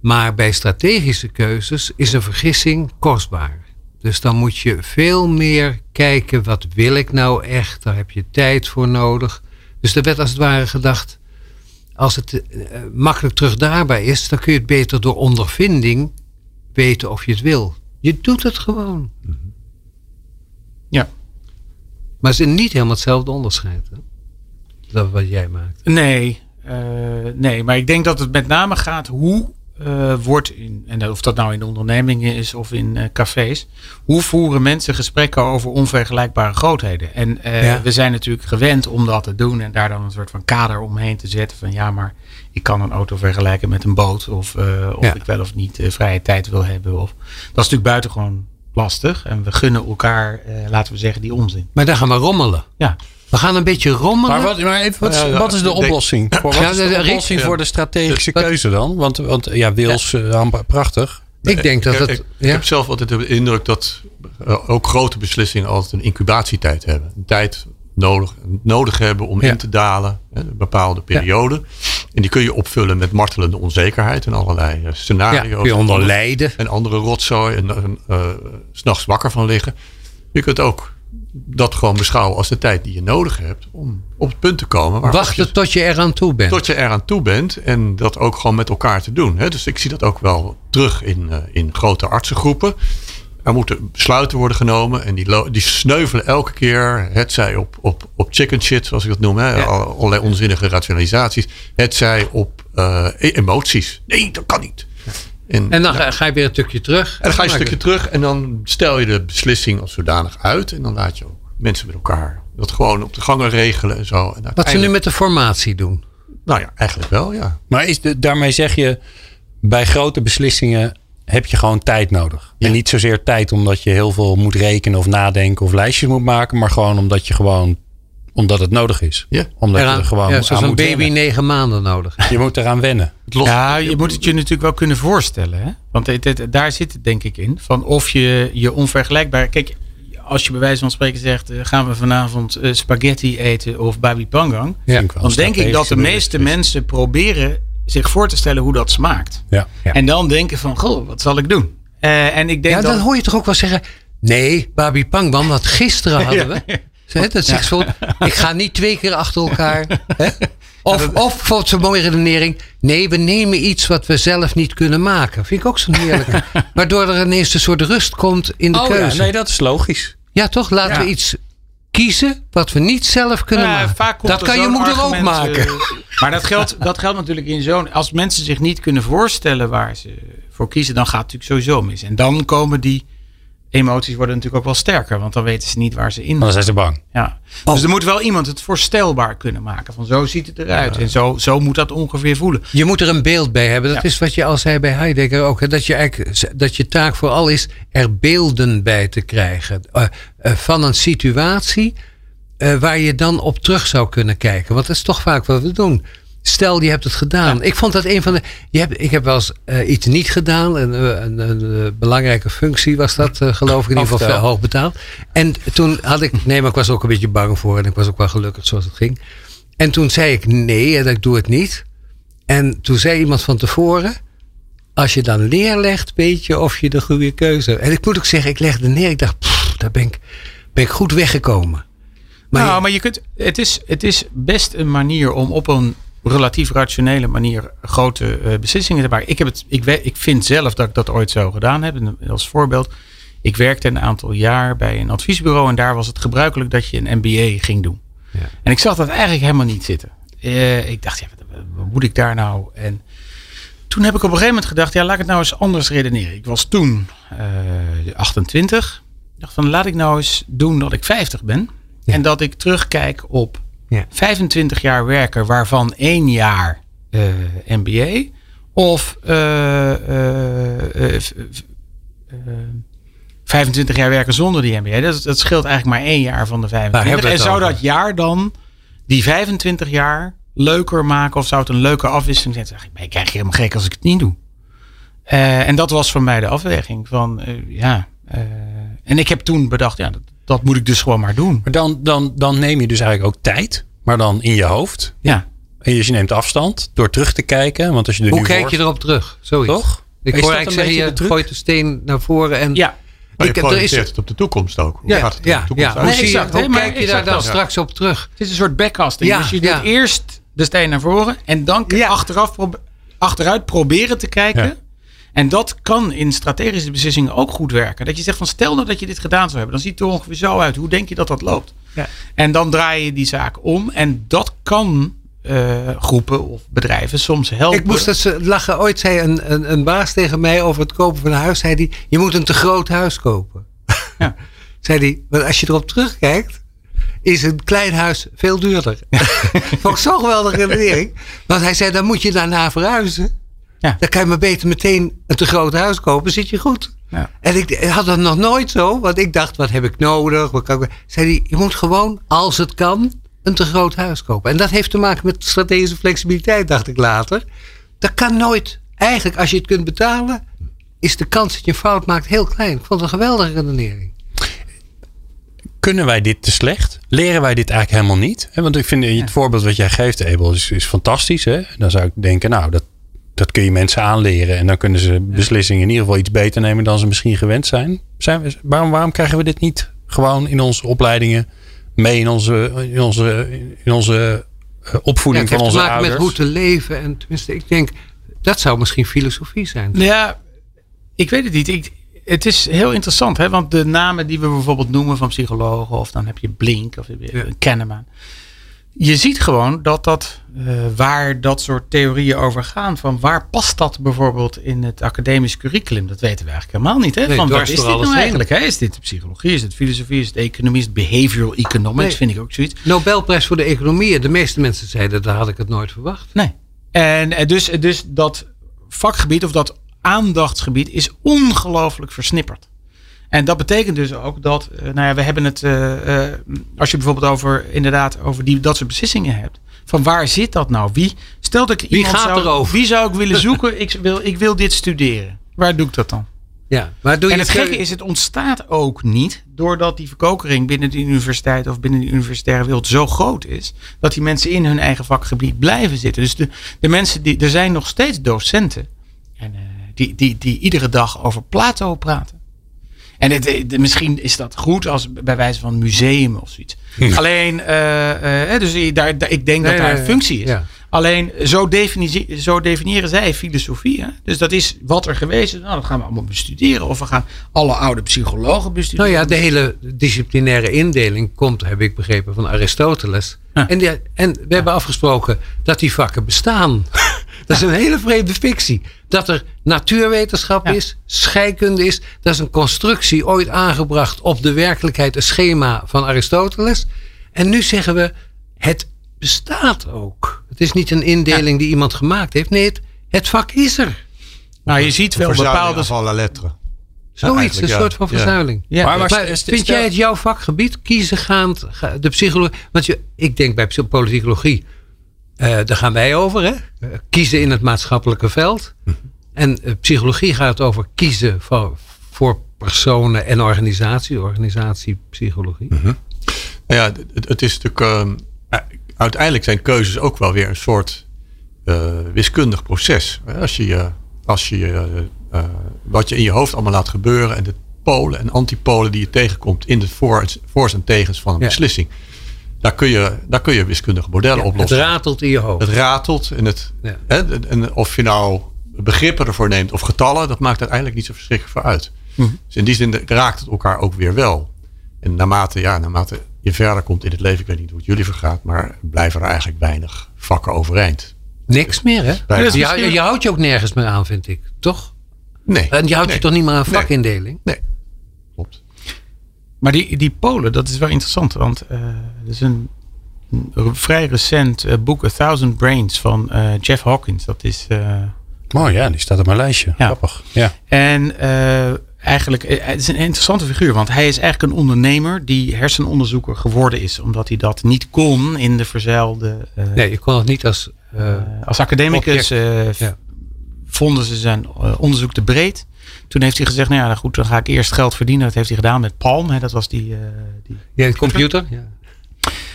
Maar bij strategische keuzes is een vergissing kostbaar. Dus dan moet je veel meer kijken, wat wil ik nou echt? Daar heb je tijd voor nodig. Dus er werd als het ware gedacht, als het uh, makkelijk terugdraaibaar is, dan kun je het beter door ondervinding weten of je het wil. Je doet het gewoon. Ja. Maar het is niet helemaal hetzelfde onderscheid. Hè? Dat wat jij maakt. Nee, uh, nee, maar ik denk dat het met name gaat hoe uh, wordt, in, en of dat nou in ondernemingen is of in uh, cafés, hoe voeren mensen gesprekken over onvergelijkbare grootheden? En uh, ja. we zijn natuurlijk gewend om dat te doen en daar dan een soort van kader omheen te zetten van ja, maar ik kan een auto vergelijken met een boot of of ja. ik wel of niet vrije tijd wil hebben. Of, dat is natuurlijk buitengewoon lastig en we gunnen elkaar, laten we zeggen, die onzin. Maar daar gaan we rommelen. Ja. We gaan een beetje rommelen. Maar wat, maar even, wat, is de oplossing? Voor, wat is de oplossing voor de strategische keuze dan? Want, want ja, Wils, uh, prachtig. Ik denk dat ik, het... Ik, ik heb zelf altijd de indruk dat uh, ook grote beslissingen altijd een incubatietijd hebben. Een tijd nodig, nodig hebben om in te dalen. Een bepaalde periode. En die kun je opvullen met martelende onzekerheid en allerlei uh, scenario's. kun je onder lijden. En andere rotzooi en uh, s'nachts wakker van liggen. Je kunt ook dat gewoon beschouwen als de tijd die je nodig hebt om op het punt te komen. Wachten je, tot je eraan toe bent. Tot je eraan toe bent en dat ook gewoon met elkaar te doen. Hè? Dus ik zie dat ook wel terug in, uh, in grote artsengroepen. Er moeten besluiten worden genomen en die, die sneuvelen elke keer. Het zij op, op, op chicken shit, zoals ik dat noem. Hè? Ja. Allerlei onzinnige rationalisaties. Het zij op uh, emoties. Nee, dat kan niet. En, en dan ja. ga je weer een stukje terug. En dan ga je een stukje terug en dan stel je de beslissing als zodanig uit. En dan laat je ook mensen met elkaar dat gewoon op de gangen regelen en zo. En Wat ze nu met de formatie doen. Nou ja, eigenlijk wel, ja. Maar is de, daarmee zeg je, bij grote beslissingen heb je gewoon tijd nodig. Ja. En niet zozeer tijd omdat je heel veel moet rekenen of nadenken of lijstjes moet maken. Maar gewoon omdat je gewoon omdat het nodig is. Ja. Omdat eraan, je er gewoon ja, zoals een baby wennen. negen maanden nodig. Je moet eraan wennen. Ja, je moet het je natuurlijk wel kunnen voorstellen. Hè? Want het, het, daar zit het denk ik in. Van of je je onvergelijkbaar... Kijk, als je bij wijze van spreken zegt... Uh, gaan we vanavond uh, spaghetti eten of babi pangang... Ja. dan denk ik dat de meeste mensen proberen zich voor te stellen hoe dat smaakt. Ja. Ja. En dan denken van, goh, wat zal ik doen? Uh, en ik denk Ja, dat... dan hoor je toch ook wel zeggen... Nee, babi pangban, want gisteren hadden we... [laughs] Hè, Dat zegt zo, ik ga niet twee keer achter elkaar. Hè? Of, of bijvoorbeeld zo'n mooie redenering. Nee, we nemen iets wat we zelf niet kunnen maken. Vind ik ook zo heerlijk. [laughs] Waardoor er ineens een soort rust komt in de Oh ja, keuze. nee, dat is logisch. Ja, toch? Laten Ja. we iets kiezen wat we niet zelf kunnen Ja, maken. vaak komt Dat kan je moeder ook argument, maken. eh, [laughs] maar dat geldt, dat geldt natuurlijk in zo'n... Als mensen zich niet kunnen voorstellen waar ze voor kiezen... dan gaat het natuurlijk sowieso mis. En dan komen die emoties worden natuurlijk ook wel sterker. Want dan weten ze niet waar ze in Dan zijn ze bang. Ja. Dus er moet wel iemand het voorstelbaar kunnen maken. Van zo ziet het eruit. En zo, zo moet dat ongeveer voelen. Je moet er een beeld bij hebben. Dat Ja. is wat je al zei bij Heidegger ook. Hè? Dat je eigenlijk dat je taak vooral is er beelden bij te krijgen. Uh, uh, van een situatie uh, waar je dan op terug zou kunnen kijken. Want dat is toch vaak wat we doen. Stel, je hebt het gedaan. Ja. Ik vond dat een van de. Je hebt, ik heb wel eens uh, iets niet gedaan. Een, een, een, een, belangrijke functie was dat, uh, geloof ik. In ieder geval hoog betaald. En toen had ik. Nee, maar ik was ook een beetje bang voor. En ik was ook wel gelukkig zoals het ging. En toen zei ik nee, en ik doe het niet. En toen zei iemand van tevoren. Als je dan neerlegt, weet je of je de goede keuze hebt. En ik moet ook zeggen, ik legde neer. Ik dacht, pff, daar ben ik, ben ik goed weggekomen. Maar nou, je, maar je kunt. Het is, het is best een manier om op een relatief rationele manier grote uh, beslissingen te maken. Ik, heb het, ik, ik vind zelf dat ik dat ooit zo gedaan heb. Als voorbeeld, ik werkte een aantal jaar bij een adviesbureau en daar was het gebruikelijk dat je een MBA ging doen. Ja. En ik zag dat eigenlijk helemaal niet zitten. Uh, ik dacht, ja, wat, wat, moet ik daar nou? En toen heb ik op een gegeven moment gedacht, ja, laat ik het nou eens anders redeneren. Ik was toen uh, 28. Ik dacht van, laat ik nou eens doen dat ik 50 ben. Ja. En dat ik terugkijk op ja. 25 jaar werken, waarvan één jaar uh, MBA. Of uh, uh, 25 jaar werken zonder die MBA. Dat, dat scheelt eigenlijk maar één jaar van de 25. Nou, en zou dat jaar dan, die 25 jaar, leuker maken? Of zou het een leuke afwisseling zijn? Zeg ik, ik krijg helemaal gek als ik het niet doe. En dat was voor mij de afweging van, ja. En ik heb toen bedacht, ja, dat, dat moet ik dus gewoon maar doen. Maar dan, dan, dan neem je dus eigenlijk ook tijd, maar dan in je hoofd. Ja. En je neemt afstand door terug te kijken. Want als je er Hoe nu kijk je erop terug? Zoiets. Toch? Ik Is hoor eigenlijk een zeggen, beetje je gooit de steen naar voren en... Ja, Maar je Ik heb- er is- projecteert het op de toekomst ook. Hoe Ja, gaat het in ja, de toekomst ja. Nee, exact, hoe maar kijk je daar dan straks op terug? het is een soort backcasting. Ja, dus je ja. doet eerst de steen naar voren en dan Ja. achteraf probe- achteruit proberen te kijken. En dat kan in strategische beslissingen ook goed werken. Dat je zegt van stel nou dat je dit gedaan zou hebben. Dan ziet het er ongeveer zo uit. Hoe denk je dat dat loopt? Ja. En dan draai je die zaak om. En dat kan eh, groepen of bedrijven soms helpen. Ik moest dat ze lachen. Ooit zei een, een, een baas tegen mij over het kopen van een huis. Zei die, je moet een te groot huis kopen. [laughs] Ja. Zei die, want als je erop terugkijkt, is een klein huis veel duurder. [laughs] Vond ik zo'n geweldige redenering. Want hij zei, dan moet je daarna verhuizen. Ja. Dan kan je maar beter meteen een te groot huis kopen, zit je goed. Ja. En ik had dat nog nooit zo, want ik dacht, wat heb ik nodig? Wat kan ik... Zei hij, je moet gewoon, als het kan, een te groot huis kopen. En dat heeft te maken met strategische flexibiliteit, dacht ik later. Dat kan nooit. Eigenlijk, als je het kunt betalen, is de kans dat je een fout maakt heel klein. Ik vond het een geweldige redenering. Kunnen wij dit te slecht? Leren wij dit eigenlijk helemaal niet? Want ik vind het voorbeeld wat jij geeft, Abel, is, is fantastisch. Hè? Dan zou ik denken, nou, dat, dat kun je mensen aanleren. En dan kunnen ze beslissingen in ieder geval iets beter nemen dan ze misschien gewend zijn. zijn we, waarom, waarom krijgen we dit niet gewoon in onze opleidingen mee in onze, in onze, in onze eh, Ja, opvoeding het van heeft te onze maken met ouders? hoe te leven. En tenminste, ik denk, dat zou misschien filosofie zijn. Nou ja, ik weet het niet. Ik, het is heel interessant, hè? want de namen die we bijvoorbeeld noemen van psychologen, of dan heb je Blink of je Ja. Kahneman. Je ziet gewoon dat dat, eh, waar dat soort theorieën over gaan, van waar past dat bijvoorbeeld in het academisch curriculum, dat weten we eigenlijk helemaal niet. Hè? Nee, van wat dwars is dit nou heen. eigenlijk? Hè? Is dit psychologie, is het filosofie, is het economie, is het behavioral economics, Nee. vind ik ook zoiets. Nobelprijs voor de economie. De meeste mensen zeiden, daar had ik het nooit verwacht. Nee. En eh, dus, dus dat vakgebied of dat aandachtsgebied is ongelooflijk versnipperd. En dat betekent dus ook dat, eh, nou ja, we hebben het, eh, eh, als je bijvoorbeeld over, inderdaad, over die, dat soort beslissingen hebt. Van waar zit dat nou? Wie, stel dat ik Wie iemand gaat zou, erover? Wie zou ik willen [laughs] zoeken? ik, wil, ik wil dit studeren. Waar doe ik dat dan? Ja, maar doe je En het gekke is, het ontstaat ook niet doordat die verkokering binnen de universiteit of binnen de universitaire wereld zo groot is, dat die mensen in hun eigen vakgebied blijven zitten. Dus de, de mensen die, er zijn nog steeds docenten en, die, die, die iedere dag over Plato praten. En het, eh, de- misschien is dat goed als bij wijze van museum of zoiets. Alleen, eh, eh, dus daar, daar- ik denk Nee, dat daar nee, een functie is. ja. Alleen zo, defini- zo definiëren zij filosofie. Hè? Dus dat is wat er geweest is. Nou, dat gaan we allemaal bestuderen. Of we gaan alle oude psychologen bestuderen. Nou ja, de hele disciplinaire indeling komt, heb ik begrepen, van Aristoteles. Ja. En, die- en we hebben afgesproken dat die vakken bestaan. Dat is een hele vreemde fictie. Dat er natuurwetenschap Ja. is, scheikunde is. Dat is een constructie ooit aangebracht op de werkelijkheid, een schema van Aristoteles. En nu zeggen we, het bestaat ook. Het is niet een indeling die iemand gemaakt heeft. Nee, het, het vak is er. nou, je ziet wel bepaalde. alle letteren. Zoiets, eigenlijk, een ja. soort van verzuiling. Ja, Maar- Maar, maar st- st- vind stel- jij het jouw vakgebied kiezen gaand, ga- de psychologie? Want je, ik denk bij politicologie, daar gaan wij over, hè? Eh, kiezen in het maatschappelijke veld. En eh, psychologie gaat over kiezen voor, voor personen en organisatie, organisatiepsychologie. Nou ja, het, het is natuurlijk. eh, uiteindelijk zijn keuzes ook wel weer een soort eh, wiskundig proces. Als je, als je eh, wat je in je hoofd allemaal laat gebeuren en de polen en antipolen die je tegenkomt in de voor, voor's en tegens van een Ja. beslissing. Daar kun, je, daar kun je wiskundige modellen Het oplossen. ratelt in je hoofd. Het ratelt en, het, Ja. hè, en of je nou begrippen ervoor neemt of getallen, dat maakt uiteindelijk niet zo verschrikkelijk voor uit. Mhm. Dus in die zin raakt het elkaar ook weer wel. En naarmate, ja, naarmate je verder komt in het leven, ik weet niet hoe het jullie vergaat, maar blijven er eigenlijk weinig vakken overeind. Niks meer, hè? Je, je houdt je ook nergens meer aan, vind ik. Toch? Nee. En je houdt nee, je toch niet meer aan vakindeling? Nee. Maar die, die Polen, dat is wel interessant. Want eh er is een, een vrij recent eh, boek, A Thousand Brains, van eh, Jeff Hawkins. Dat is. Mooi, ja, die staat op mijn lijstje. Ja. Grappig. Ja. En eigenlijk, het is een interessante figuur, want hij is eigenlijk een ondernemer die hersenonderzoeker geworden is, omdat hij dat niet kon in de verzeilde. Nee, je kon het niet als... als academicus Ja. vonden ze zijn onderzoek te breed. Toen heeft hij gezegd, nou ja, goed, dan ga ik eerst geld verdienen. Dat heeft hij gedaan met Palm. Hè, dat was die... Uh, die ja, computer. Ja.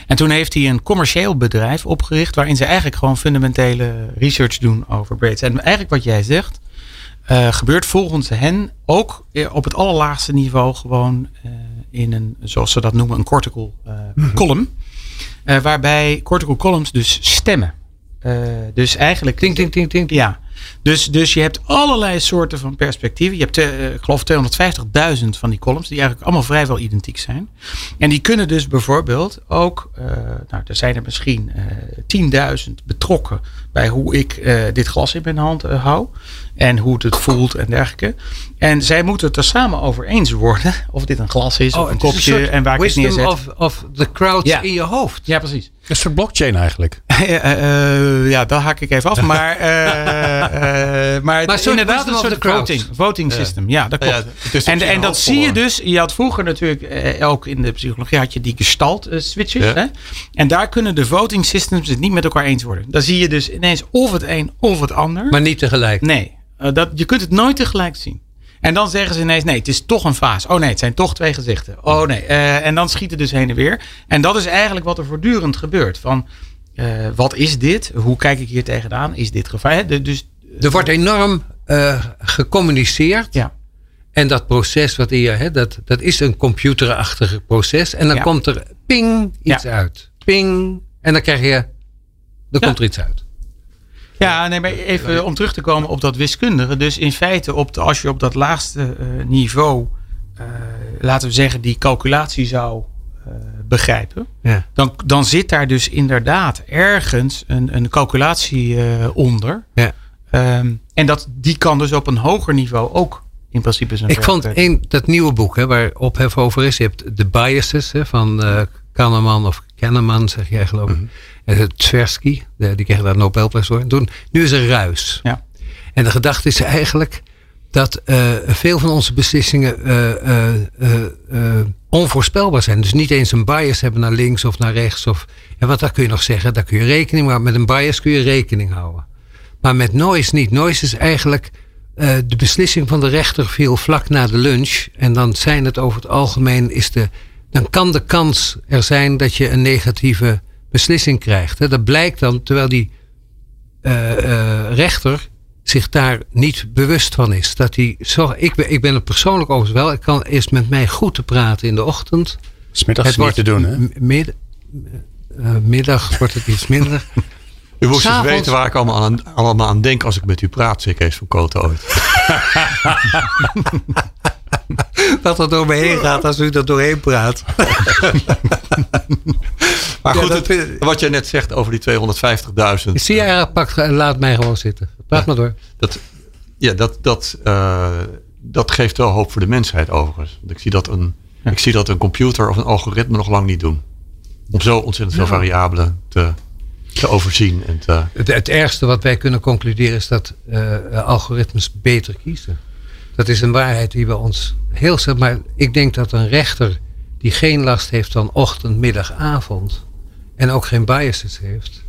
En toen heeft hij een commercieel bedrijf opgericht. Waarin ze eigenlijk gewoon fundamentele research doen over braids. En eigenlijk wat jij zegt. Uh, gebeurt volgens hen ook op het allerlaagste niveau gewoon uh, in een, zoals ze dat noemen, een cortical uh, column. waarbij cortical columns dus stemmen. dus eigenlijk. Ting, ting, ting, ting. Ja. Dus, dus je hebt allerlei soorten van perspectieven. Je hebt, uh, ik geloof, 250.000 van die columns, die eigenlijk allemaal vrijwel identiek zijn. En die kunnen dus bijvoorbeeld ook, uh, nou, er zijn er misschien uh, 10.000 betrokken bij hoe ik dit glas in mijn hand hou. En hoe het het voelt en dergelijke. En zij moeten het er samen over eens worden. [laughs] Of dit een glas is oh, of een kopje. Een en waar ik het neerzet. Of, of the crowds ja. in je hoofd. Ja, precies. Een soort blockchain eigenlijk. [laughs] uh, ja, daar haak ik even af. [laughs] Maar, uh, maar, maar inderdaad een soort voting, voting system. Ja, dat klopt. Ja, en en dat zie je dus. Je had vroeger natuurlijk ook in de psychologie had je die gestalt switches. Ja. Hè? En daar kunnen de voting systems het niet met elkaar eens worden. Dan zie je dus ineens of het een of het ander. Maar niet tegelijk. Nee. Uh, dat, je kunt het nooit tegelijk zien. En dan zeggen ze ineens: nee, het is toch een vaas. Oh nee, het zijn toch twee gezichten. Oh nee. Uh, en dan schieten dus heen en weer. En dat is eigenlijk wat er voortdurend gebeurt. Van uh, wat is dit? Hoe kijk ik hier tegenaan? Is dit gevaar? De, dus, er wordt enorm gecommuniceerd. Ja. En dat proces wat hier, hè, dat, dat is een computerachtige proces. En dan Ja. komt er ping iets Ja. uit. Ping. En dan krijg je, er Ja. komt er iets uit. Ja, nee, maar even om terug te komen op dat wiskundige. Dus in feite, op de, als je op dat laagste eh, niveau, eh, laten we zeggen, die calculatie zou eh, begrijpen. Ja. Dan, dan zit daar dus inderdaad ergens een, een calculatie eh, onder. Ja. Ehm, en dat, die kan dus op een hoger niveau ook in principe zijn Ik vond een, dat nieuwe boek hè, waar ophef over is. Je hebt de biases hè, van eh Kahneman of Kahneman, zeg jij geloof ik. En het Tversky, de- die kreeg daar de Nobelprijs voor. En toen, nu is er ruis. Ja. En de gedachte is eigenlijk dat eh, veel van onze beslissingen eh, onvoorspelbaar zijn. Dus niet eens een bias hebben naar links of naar rechts. Of, ja, want daar kun je nog zeggen, daar kun je rekening maar met een bias kun je rekening houden. Maar met noise niet. Noise is eigenlijk eh, de beslissing van de rechter viel vlak na de lunch. En dan zijn het over het algemeen is de. Dan kan de kans er zijn dat je een negatieve beslissing krijgt. Hè. Dat blijkt dan terwijl die eh, eh, rechter zich daar niet bewust van is. Dat hij zo, ik, ben, ik ben het persoonlijk overigens wel. Ik kan eerst met mij goed te praten in de ochtend. Smiddags niet te doen, hè? Mid, middag wordt het iets minder. [laughs] U moest eens S'avonds- weten waar ik allemaal aan, allemaal aan denk als ik met u praat, zei Kees van Kooten ooit. [laughs] dat er door me heen gaat als u er doorheen praat. [laughs] Maar Ja, goed, dat het- vind- wat jij net zegt over die 250.000. Zie jij, pakt, laat mij gewoon zitten. Praat maar door. Dat, ja, dat, dat, eh, dat geeft wel hoop voor de mensheid overigens. Want ik zie, dat een, ik zie dat een computer of een algoritme nog lang niet doen. Om zo ontzettend veel variabelen te, te overzien. En te, Het, het ergste wat wij kunnen concluderen is dat eh, algoritmes beter kiezen. Dat is een waarheid die we ons heel snel. Maar ik denk dat een rechter die geen last heeft van ochtend, middag, avond. en ook geen biases heeft.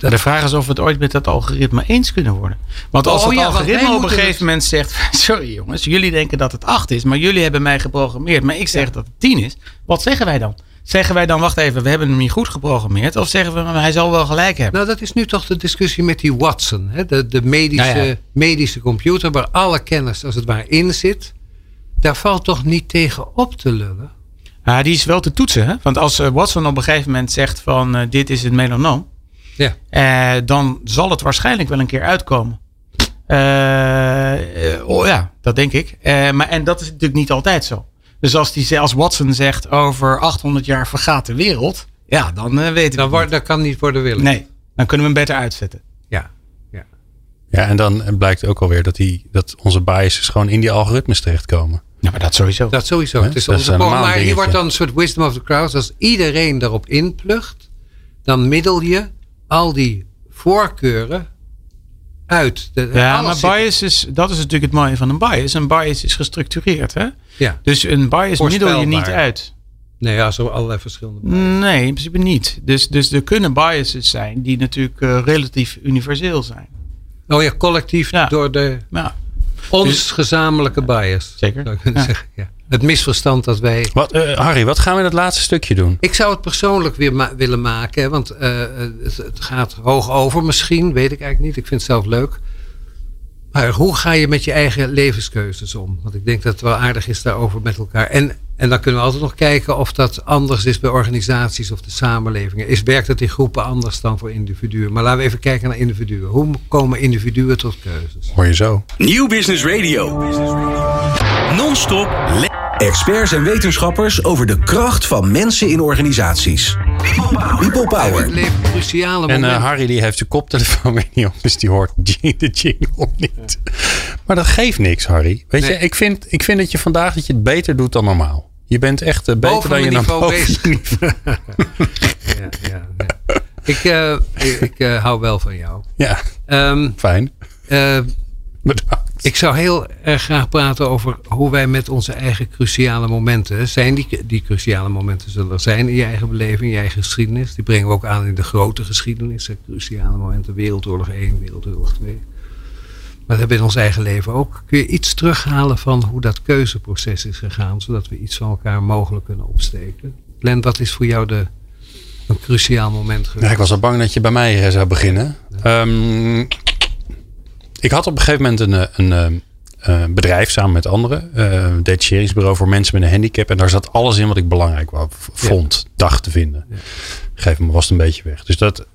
Maar De vraag is of we het ooit met dat algoritme eens kunnen worden. Want als Oh het ja, algoritme op een gegeven moment zegt: [laughs] Sorry jongens, jullie denken dat het 8 is, maar jullie hebben mij geprogrammeerd. Maar ik zeg dat het 10 is. Wat zeggen wij dan? Zeggen wij dan: Wacht even, we hebben hem niet goed geprogrammeerd? Of zeggen we: "Maar Hij zal wel gelijk hebben? Nou, dat is nu toch de discussie met die Watson. Hè? De, de medische, ja. medische computer waar alle kennis als het ware in zit. Daar valt toch niet tegen op te lullen? Ja, die is wel te toetsen. Hè? Want als eh, Watson op een gegeven moment zegt: van eh, Dit is het melanoom. Ja. Eh, dan zal het waarschijnlijk wel een keer uitkomen. Oh ja, dat denk ik. Maar, en dat is natuurlijk niet altijd zo. Dus als, die, als Watson zegt over 800 jaar vergaat de wereld. Ja, dan eh, weten we. Dan wordt, dat kan niet worden willen. Nee, dan kunnen we hem beter uitzetten. Ja. Ja, en dan blijkt ook alweer dat, die, dat onze biases gewoon in die algoritmes terechtkomen. Ja, maar dat sowieso. Dat sowieso. Het is Dat is onze een maar hier wordt dan een soort wisdom of the crowd. Als iedereen daarop inplucht, dan middel je al die voorkeuren uit. De, ja, maar zit- bias is, dat is natuurlijk het mooie van een bias. Een bias is gestructureerd. Hè? Ja. Dus een bias middel je niet uit. Nee, ja, zo allerlei verschillende. Nee, in principe niet. Dus, dus er kunnen biases zijn die natuurlijk eh, relatief universeel zijn. Oh ja, collectief Ja. door de. Ja. Ons dus- gezamenlijke bias. Zeker. Zou ik kunnen zeggen. Ja. Het misverstand dat wij. Wat, uh, Harry, wat gaan we in het laatste stukje doen? Ik zou het persoonlijk weer willen maken. Want uh, het, het, gaat hoog over misschien. Weet ik eigenlijk niet. Ik vind het zelf leuk. Maar hoe ga je met je eigen levenskeuzes om? Want ik denk dat het wel aardig is daarover met elkaar. En, en dan kunnen we altijd nog kijken of dat anders is bij organisaties of de samenlevingen. Is, werkt het in groepen anders dan voor individuen? Maar laten we even kijken naar individuen. Hoe komen individuen tot keuzes? Hoor je zo. Nieuw Business Radio. Non-stop. Experts en wetenschappers over de kracht van mensen in organisaties. People Power. cruciale en uh, Harry die heeft zijn koptelefoon weer niet op, dus die hoort de jingle niet. Maar dat geeft niks, Harry. Weet je, ik vind, ik vind dat je vandaag dat je het beter doet dan normaal. Je bent echt uh, beter dan je normaal bezig. [laughs] ja, ja, ja. Ik, uh, ik hou wel van jou. Ja, um, fijn. Ik zou heel erg graag praten over hoe wij met onze eigen cruciale momenten zijn. Die, die cruciale momenten zullen er zijn in je eigen beleving, in je eigen geschiedenis. Die brengen we ook aan in de grote geschiedenis. Cruciale momenten, Wereldoorlog 1, Wereldoorlog 2. Maar dat hebben we in ons eigen leven ook. Kun je iets terughalen van hoe dat keuzeproces is gegaan, zodat we iets van elkaar mogelijk kunnen opsteken? Len, wat is voor jou de, een cruciaal moment geweest? Ja, ik was al bang dat je bij mij eh, zou beginnen. Ja. Um, ik had op een gegeven moment een, eh, een, een eh, eh, bedrijf samen met anderen. Uh, detacheringsbureau voor mensen met een handicap. En daar zat alles in wat ik belangrijk vond, dacht te vinden. Ja. Geef me was het een beetje weg. Dus dat,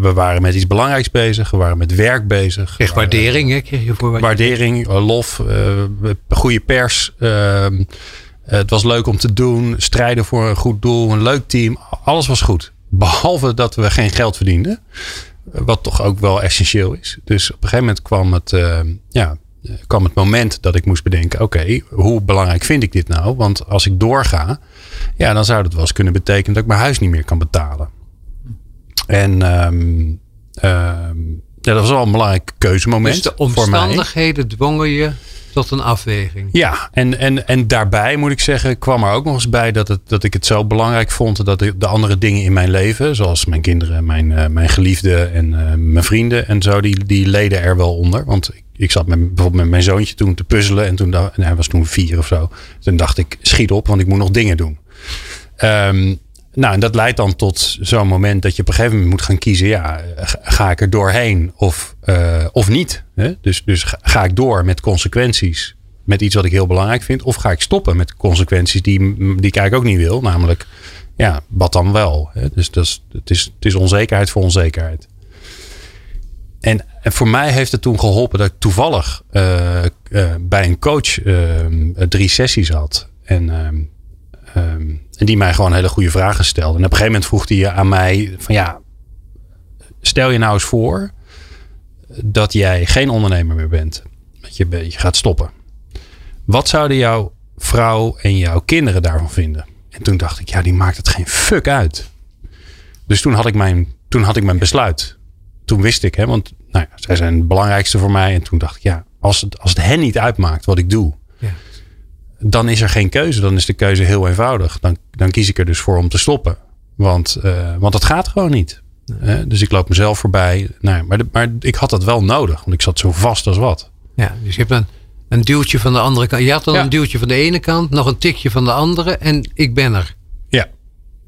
we waren met iets belangrijks bezig. We waren met werk bezig. Waardering, hè? Kreeg je voor Waardering, lof, goede pers. Ehm, het was leuk om te doen. Strijden voor een goed doel. Een leuk team. Alles was goed. Behalve dat we geen geld verdienden. Wat toch ook wel essentieel is. Dus op een gegeven moment kwam het, uh, ja, kwam het moment dat ik moest bedenken: oké, hoe belangrijk vind ik dit nou? Want als ik doorga, ja, dan zou dat wel eens kunnen betekenen dat ik mijn huis niet meer kan betalen. En um, ja, dat was wel een belangrijk keuzemoment. Dus de omstandigheden dwongen je tot een afweging. Ja, en, en, en daarbij moet ik zeggen, kwam er ook nog eens bij dat, het, dat ik het zo belangrijk vond dat de, de andere dingen in mijn leven, zoals mijn kinderen, mijn, uh, mijn geliefde en uh, mijn vrienden en zo, die, die leden er wel onder. Want ik, ik zat met, bijvoorbeeld met mijn zoontje toen te puzzelen en, toen, en hij was toen vier of zo. Toen dacht ik, schiet op, want ik moet nog dingen doen. Um, nou, en dat leidt dan tot zo'n moment dat je op een gegeven moment moet gaan kiezen. Ja, ga ik er doorheen of, uh, of niet? Hè? Dus, dus ga ik door met consequenties met iets wat ik heel belangrijk vind? Of ga ik stoppen met consequenties die, die ik eigenlijk ook niet wil? Namelijk, ja, wat dan wel? Hè? Dus dat is, het, is, het is onzekerheid voor onzekerheid. En, en voor mij heeft het toen geholpen dat ik toevallig uh, uh, bij een coach drie sessies had. En ehm, Ehm, en die mij gewoon hele goede vragen stelde. En op een gegeven moment vroeg hij aan mij van ja, stel je nou eens voor dat jij geen ondernemer meer bent. Dat je, je gaat stoppen. Wat zouden jouw vrouw en jouw kinderen daarvan vinden? En toen dacht ik, ja, die maakt het geen fuck uit. Dus toen had ik mijn, toen had ik mijn besluit. Toen wist ik, hè, want nou ja, zij zijn het belangrijkste voor mij. En toen dacht ik, ja, als het, als het hen niet uitmaakt wat ik doe, dan is er geen keuze. Dan is de keuze heel eenvoudig. Dan, dan kies ik er dus voor om te stoppen. Want, uh, want dat gaat gewoon niet. dus ik loop mezelf voorbij. Nou, maar, maar ik had dat wel nodig. Want ik zat zo vast als wat. Ja, dus je hebt een, een duwtje van de andere kant. Je had dan een duwtje van de ene kant. Nog een tikje van de andere. En ik ben er. Ja.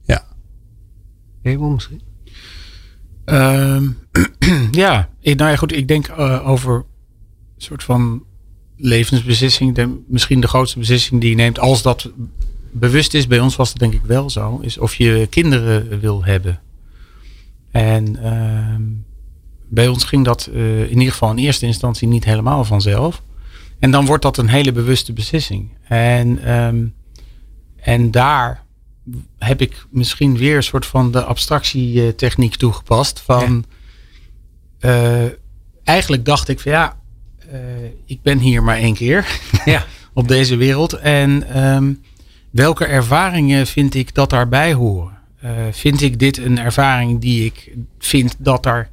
Ja. Helemaal misschien? Um, [clears throat] ja. nou ja, goed. Ik denk uh, over een soort van levensbeslissing, de, misschien de grootste beslissing die je neemt, als dat bewust is, bij ons was dat denk ik wel zo, is of je kinderen wil hebben. En uh, bij ons ging dat uh, in ieder geval in eerste instantie niet helemaal vanzelf. En dan wordt dat een hele bewuste beslissing. En, um, en daar heb ik misschien weer een soort van de abstractietechniek toegepast. Van ja. uh, eigenlijk dacht ik van ja, ik ben hier maar één keer [laughs] ja. [laughs] op deze wereld. En um, welke ervaringen vind ik dat daarbij horen? Uh, vind ik dit een ervaring die ik vind dat daar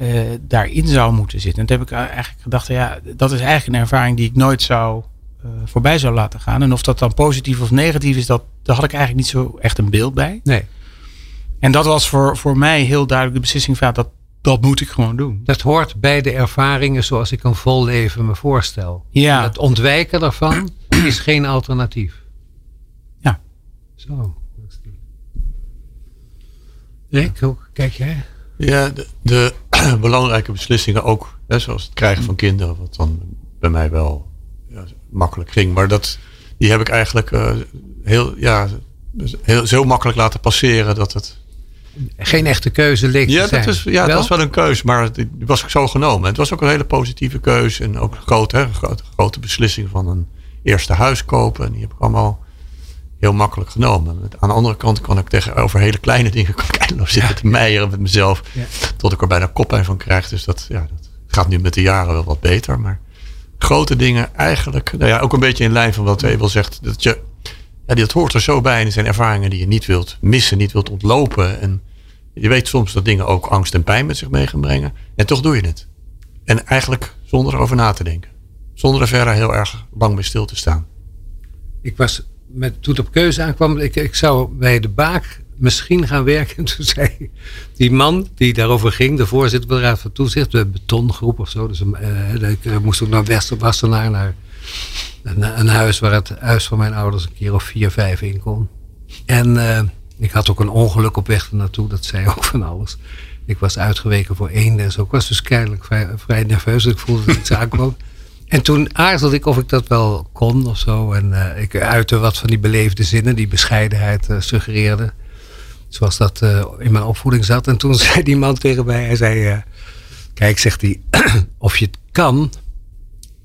uh, daarin zou moeten zitten? En toen heb ik eigenlijk gedacht, ja, dat is eigenlijk een ervaring die ik nooit zou voorbij zou laten gaan. En of dat dan positief of negatief is, dat, daar had ik eigenlijk niet zo echt een beeld bij. Nee. En dat was voor, voor mij heel duidelijk de beslissing van dat dat moet ik gewoon doen. Dat hoort bij de ervaringen zoals ik een vol leven me voorstel. Ja. Het ontwijken daarvan is geen alternatief. Ja. Zo. Rick, hoe kijk jij? Ja, de, de [clears throat] belangrijke beslissingen ook, hè, zoals het krijgen van kinderen, wat dan bij mij wel ja, makkelijk ging. Maar dat, die heb ik eigenlijk uh, heel, ja, heel, zo makkelijk laten passeren dat het. Geen echte keuze leek ja. Dat is, ja, het was wel een keuze, maar die was ook zo genomen. Het was ook een hele positieve keuze en ook een grote, grote, grote beslissing van een eerste huis kopen. En die heb ik allemaal heel makkelijk genomen. Aan de andere kant kan ik tegenover hele kleine dingen kan zitten te meijeren met mezelf. Ja. Tot ik er bijna koppijn van krijg. Dus dat, ja, dat gaat nu met de jaren wel wat beter. Maar grote dingen eigenlijk, nou ja, ook een beetje in lijn van wat Ewel zegt. Dat je, ja, dat hoort er zo bij. En er zijn ervaringen die je niet wilt missen, niet wilt ontlopen. En je weet soms dat dingen ook angst en pijn met zich mee gaan brengen. En toch doe je het. En eigenlijk zonder erover na te denken. Zonder er verder heel erg lang bij stil te staan. Ik was met, toen op keuze aankwam, ik, ik zou bij de Baak misschien gaan werken. [laughs] En toen zei die man die daarover ging, de voorzitter van de Raad van Toezicht, de betongroep of zo. Dus uh, ik moest ook naar Wassenaar, naar een, huis waar het huis van mijn ouders een keer of vier, vijf in kon. En ik had ook een ongeluk op weg naartoe, dat zei ook van alles. Ik was uitgeweken voor één en zo. Ik was dus kennelijk vrij, vrij nerveus. Ik voelde dat iets aankwam. [laughs] En toen aarzelde ik of ik dat wel kon of zo. En uh, ik uitte wat van die beleefde zinnen, die bescheidenheid uh, suggereerde. Zoals dat uh, in mijn opvoeding zat. En toen [laughs] zei die man tegen mij, hij zei... kijk, zegt hij, [clears throat] of je het kan,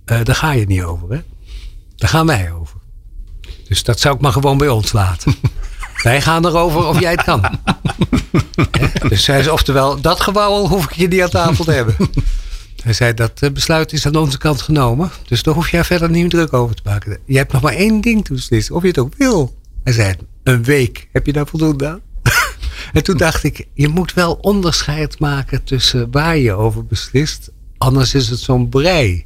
daar ga je niet over. Hè? Daar gaan wij over. Dus dat zou ik maar gewoon bij ons laten. [laughs] wij gaan erover of jij het kan. [laughs] dus zei, oftewel, dat gewauwel hoef ik je niet aan tafel te hebben. [laughs] Hij zei dat het besluit is aan onze kant genomen. Dus daar hoef jij verder niet druk over te maken. Je hebt nog maar één ding te beslissen. Of je het ook wil. Hij zei een week. Heb je daar voldoende aan? [laughs] en toen dacht ik, je moet wel onderscheid maken tussen waar je over beslist. Anders is het zo'n brei.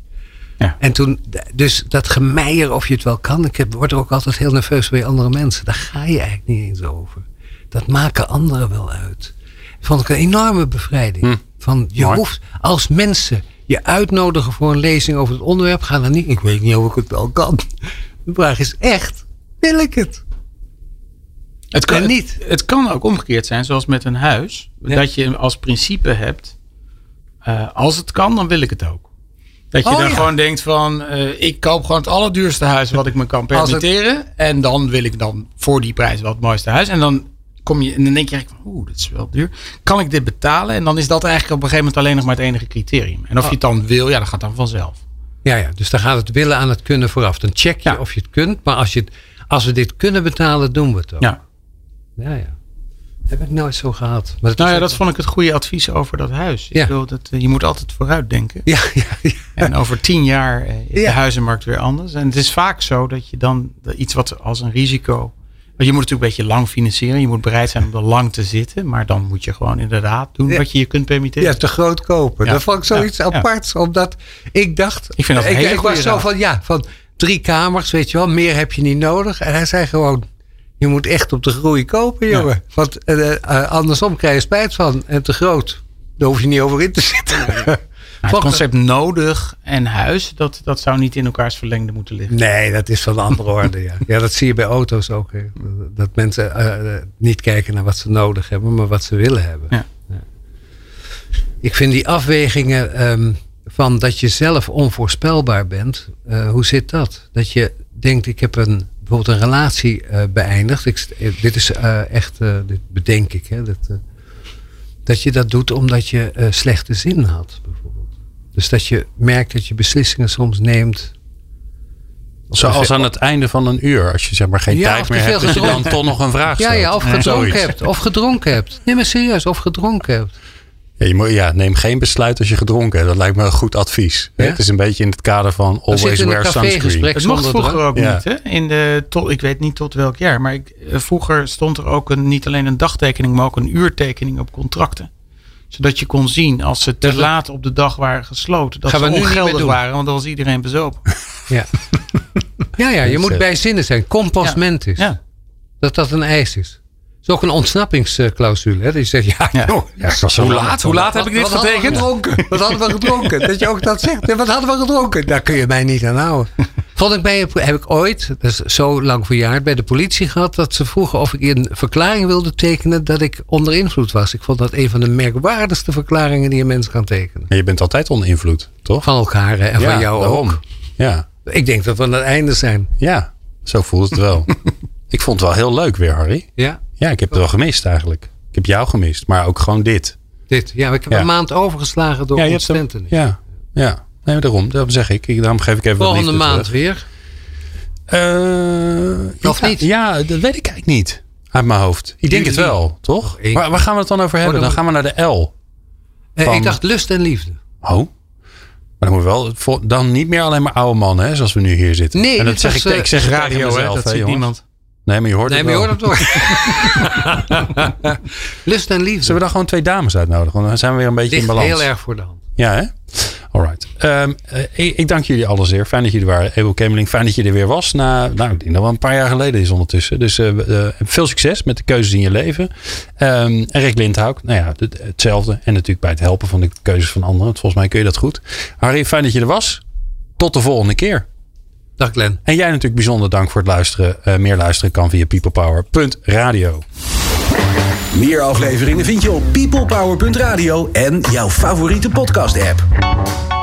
Ja. En toen, dus dat gemeier of je het wel kan. Ik heb, word ook altijd heel nerveus bij andere mensen. Daar ga je eigenlijk niet eens over. Dat maken anderen wel uit. Vond ik een enorme bevrijding. Hm. Van je hoeft als mensen je uitnodigen voor een lezing over het onderwerp, gaan dan niet. Ik weet niet of ik het wel kan. De vraag is echt: wil ik het? Het kan, niet. Het, kan ook omgekeerd zijn, zoals met een huis. Dat je als principe hebt: uh, als het kan, dan wil ik het ook. Dat je oh, dan gewoon denkt van, uh, ik koop gewoon het allerduurste huis wat ik me kan permitteren. En dan wil ik dan voor die prijs wel het mooiste huis. En dan kom je en dan denk je eigenlijk oeh, dat is wel duur. Kan ik dit betalen? En dan is dat eigenlijk op een gegeven moment alleen nog maar het enige criterium. En of je het dan wil, ja, dat gaat dan vanzelf. Ja, ja, dus dan gaat het willen aan het kunnen vooraf. Dan check je of je het kunt. Maar als, je als we dit kunnen betalen, doen we het ook. Ja. Ja, ja. Heb ik nooit zo gehad. Maar nou ja, dat vond ik het goede advies over dat huis. Ja. Ik wil dat, eh, je moet altijd vooruit denken. Ja, ja, ja. En over tien jaar eh, is de huizenmarkt weer anders. En het is vaak zo dat je dan iets wat als een risico je moet natuurlijk een beetje lang financieren. Je moet bereid zijn om er lang te zitten. Maar dan moet je gewoon inderdaad doen wat je je kunt permitteren. Ja, te groot kopen. Dat vond ik zoiets aparts. Omdat ik dacht... Ik vind dat ik, ik was zo van, ja, van drie kamers, weet je wel. Meer heb je niet nodig. En hij zei gewoon, je moet echt op de groei kopen, jongen. Want uh, uh, andersom krijg je spijt van. En te groot, daar hoef je niet over in te zitten. [laughs] het concept nodig en huis, dat, dat zou niet in elkaars verlengde moeten liggen. Nee, dat is van andere orde. Ja. ja, dat zie je bij auto's ook. Hè. Dat mensen uh, niet kijken naar wat ze nodig hebben, maar wat ze willen hebben. Ja. ja. Ik vind die afwegingen um, van dat je zelf onvoorspelbaar bent, uh, hoe zit dat? Dat je denkt, ik heb een, bijvoorbeeld een relatie uh, beëindigd. Ik, dit is echt, dit bedenk ik. Hè, dat, dat je dat doet omdat je slechte zin had. Dus dat je merkt dat je beslissingen soms neemt. Zoals aan het einde van een uur, als je zeg maar geen tijd meer hebt, dat je dan toch nog een vraag stelt. Ja, ja of [laughs] gedronken hebt. Of gedronken hebt. Nee, maar serieus, of gedronken hebt. Ja, je moet, ja, neem geen besluit als je gedronken hebt. Dat lijkt me een goed advies. Ja? Het is een beetje in het kader van always wear sunscreen. Het mocht vroeger ook niet. Hè? In de, tot, ik weet niet tot welk jaar. Maar ik, eh, vroeger stond er ook een, niet alleen een dagtekening, maar ook een uurtekening op contracten zodat je kon zien als ze te laat op de dag waren gesloten. Dat Gaan ze ongeldig waren, want dan was iedereen bezopen. [laughs] Ja, [laughs] ja, ja je moet bij zinnen zijn. Compost ja. mentis. Ja. Dat dat een eis is. Is ook een ontsnappingsclausule. Hè? Die zegt, ja, Ja. joh, Ja, ik was zo Hoe laat? Hoe laat heb ik dit getekend? gedronken? Wat hadden we gedronken? Dat je ook dat zegt. Wat hadden we gedronken? Daar kun je mij niet aan houden. Vond ik bij, heb ik ooit, dat is zo lang verjaard, bij de politie gehad dat ze vroegen of ik een verklaring wilde tekenen dat ik onder invloed was. Ik vond dat een van de merkwaardigste verklaringen die een mens kan tekenen. Maar je bent altijd onder invloed, toch? Van elkaar hè, en Ja, van jou daarom. ook. Ja, Ik denk dat we aan het einde zijn. ja, zo voelt het wel. [laughs] ik vond het wel heel leuk weer, Harry. Ja, Ja, ik heb het wel gemist eigenlijk. Ik heb jou gemist, maar ook gewoon dit. dit. Ja, ik heb Ja. een maand overgeslagen door ja, ontstentenis. Ja, ja. Nee, daarom. Daarom zeg ik. Ik- Daarom geef ik even wat Volgende liefde maand terug. weer. Eh, Of ja, niet? Ja, dat weet ik eigenlijk niet. Uit mijn hoofd. Ik denk het wel, toch? Waar, waar gaan we het dan over hebben? dan Dan gaan we naar de L. Eh, Van- ik dacht lust en liefde. Oh. Maar dan moet wel, dan niet meer alleen maar oude mannen, hè, zoals we nu hier zitten. Nee, en dat zeg was, ik, eh, ik zeg tegen Radio, hè? mezelf, Dat ziet niemand. Nee, maar je hoort Nee, het maar je wel. hoort het toch? [laughs] lust en liefde. Zullen we dan gewoon twee dames uitnodigen? Want dan zijn we weer een beetje Ligt in balans. heel erg voor de hand. Ja, hè? Alright. Ehm, eh, ik, ik dank jullie allen zeer. Fijn dat jullie er waren. Ebel Kemeling, fijn dat je er weer was. Na, nou, ik denk dat wel een paar jaar geleden is ondertussen. Dus eh, eh, veel succes met de keuzes in je leven. Ehm, en Rick Lindhouk, nou ja, het- hetzelfde. En natuurlijk bij het helpen van de keuzes van anderen. Volgens mij kun je dat goed. Harry, fijn dat je er was. Tot de volgende keer. Dag Glenn. En jij natuurlijk bijzonder dank voor het luisteren. Eh, meer luisteren kan via peoplepower.radio. Meer afleveringen vind je op peoplepower.radio en jouw favoriete podcast app.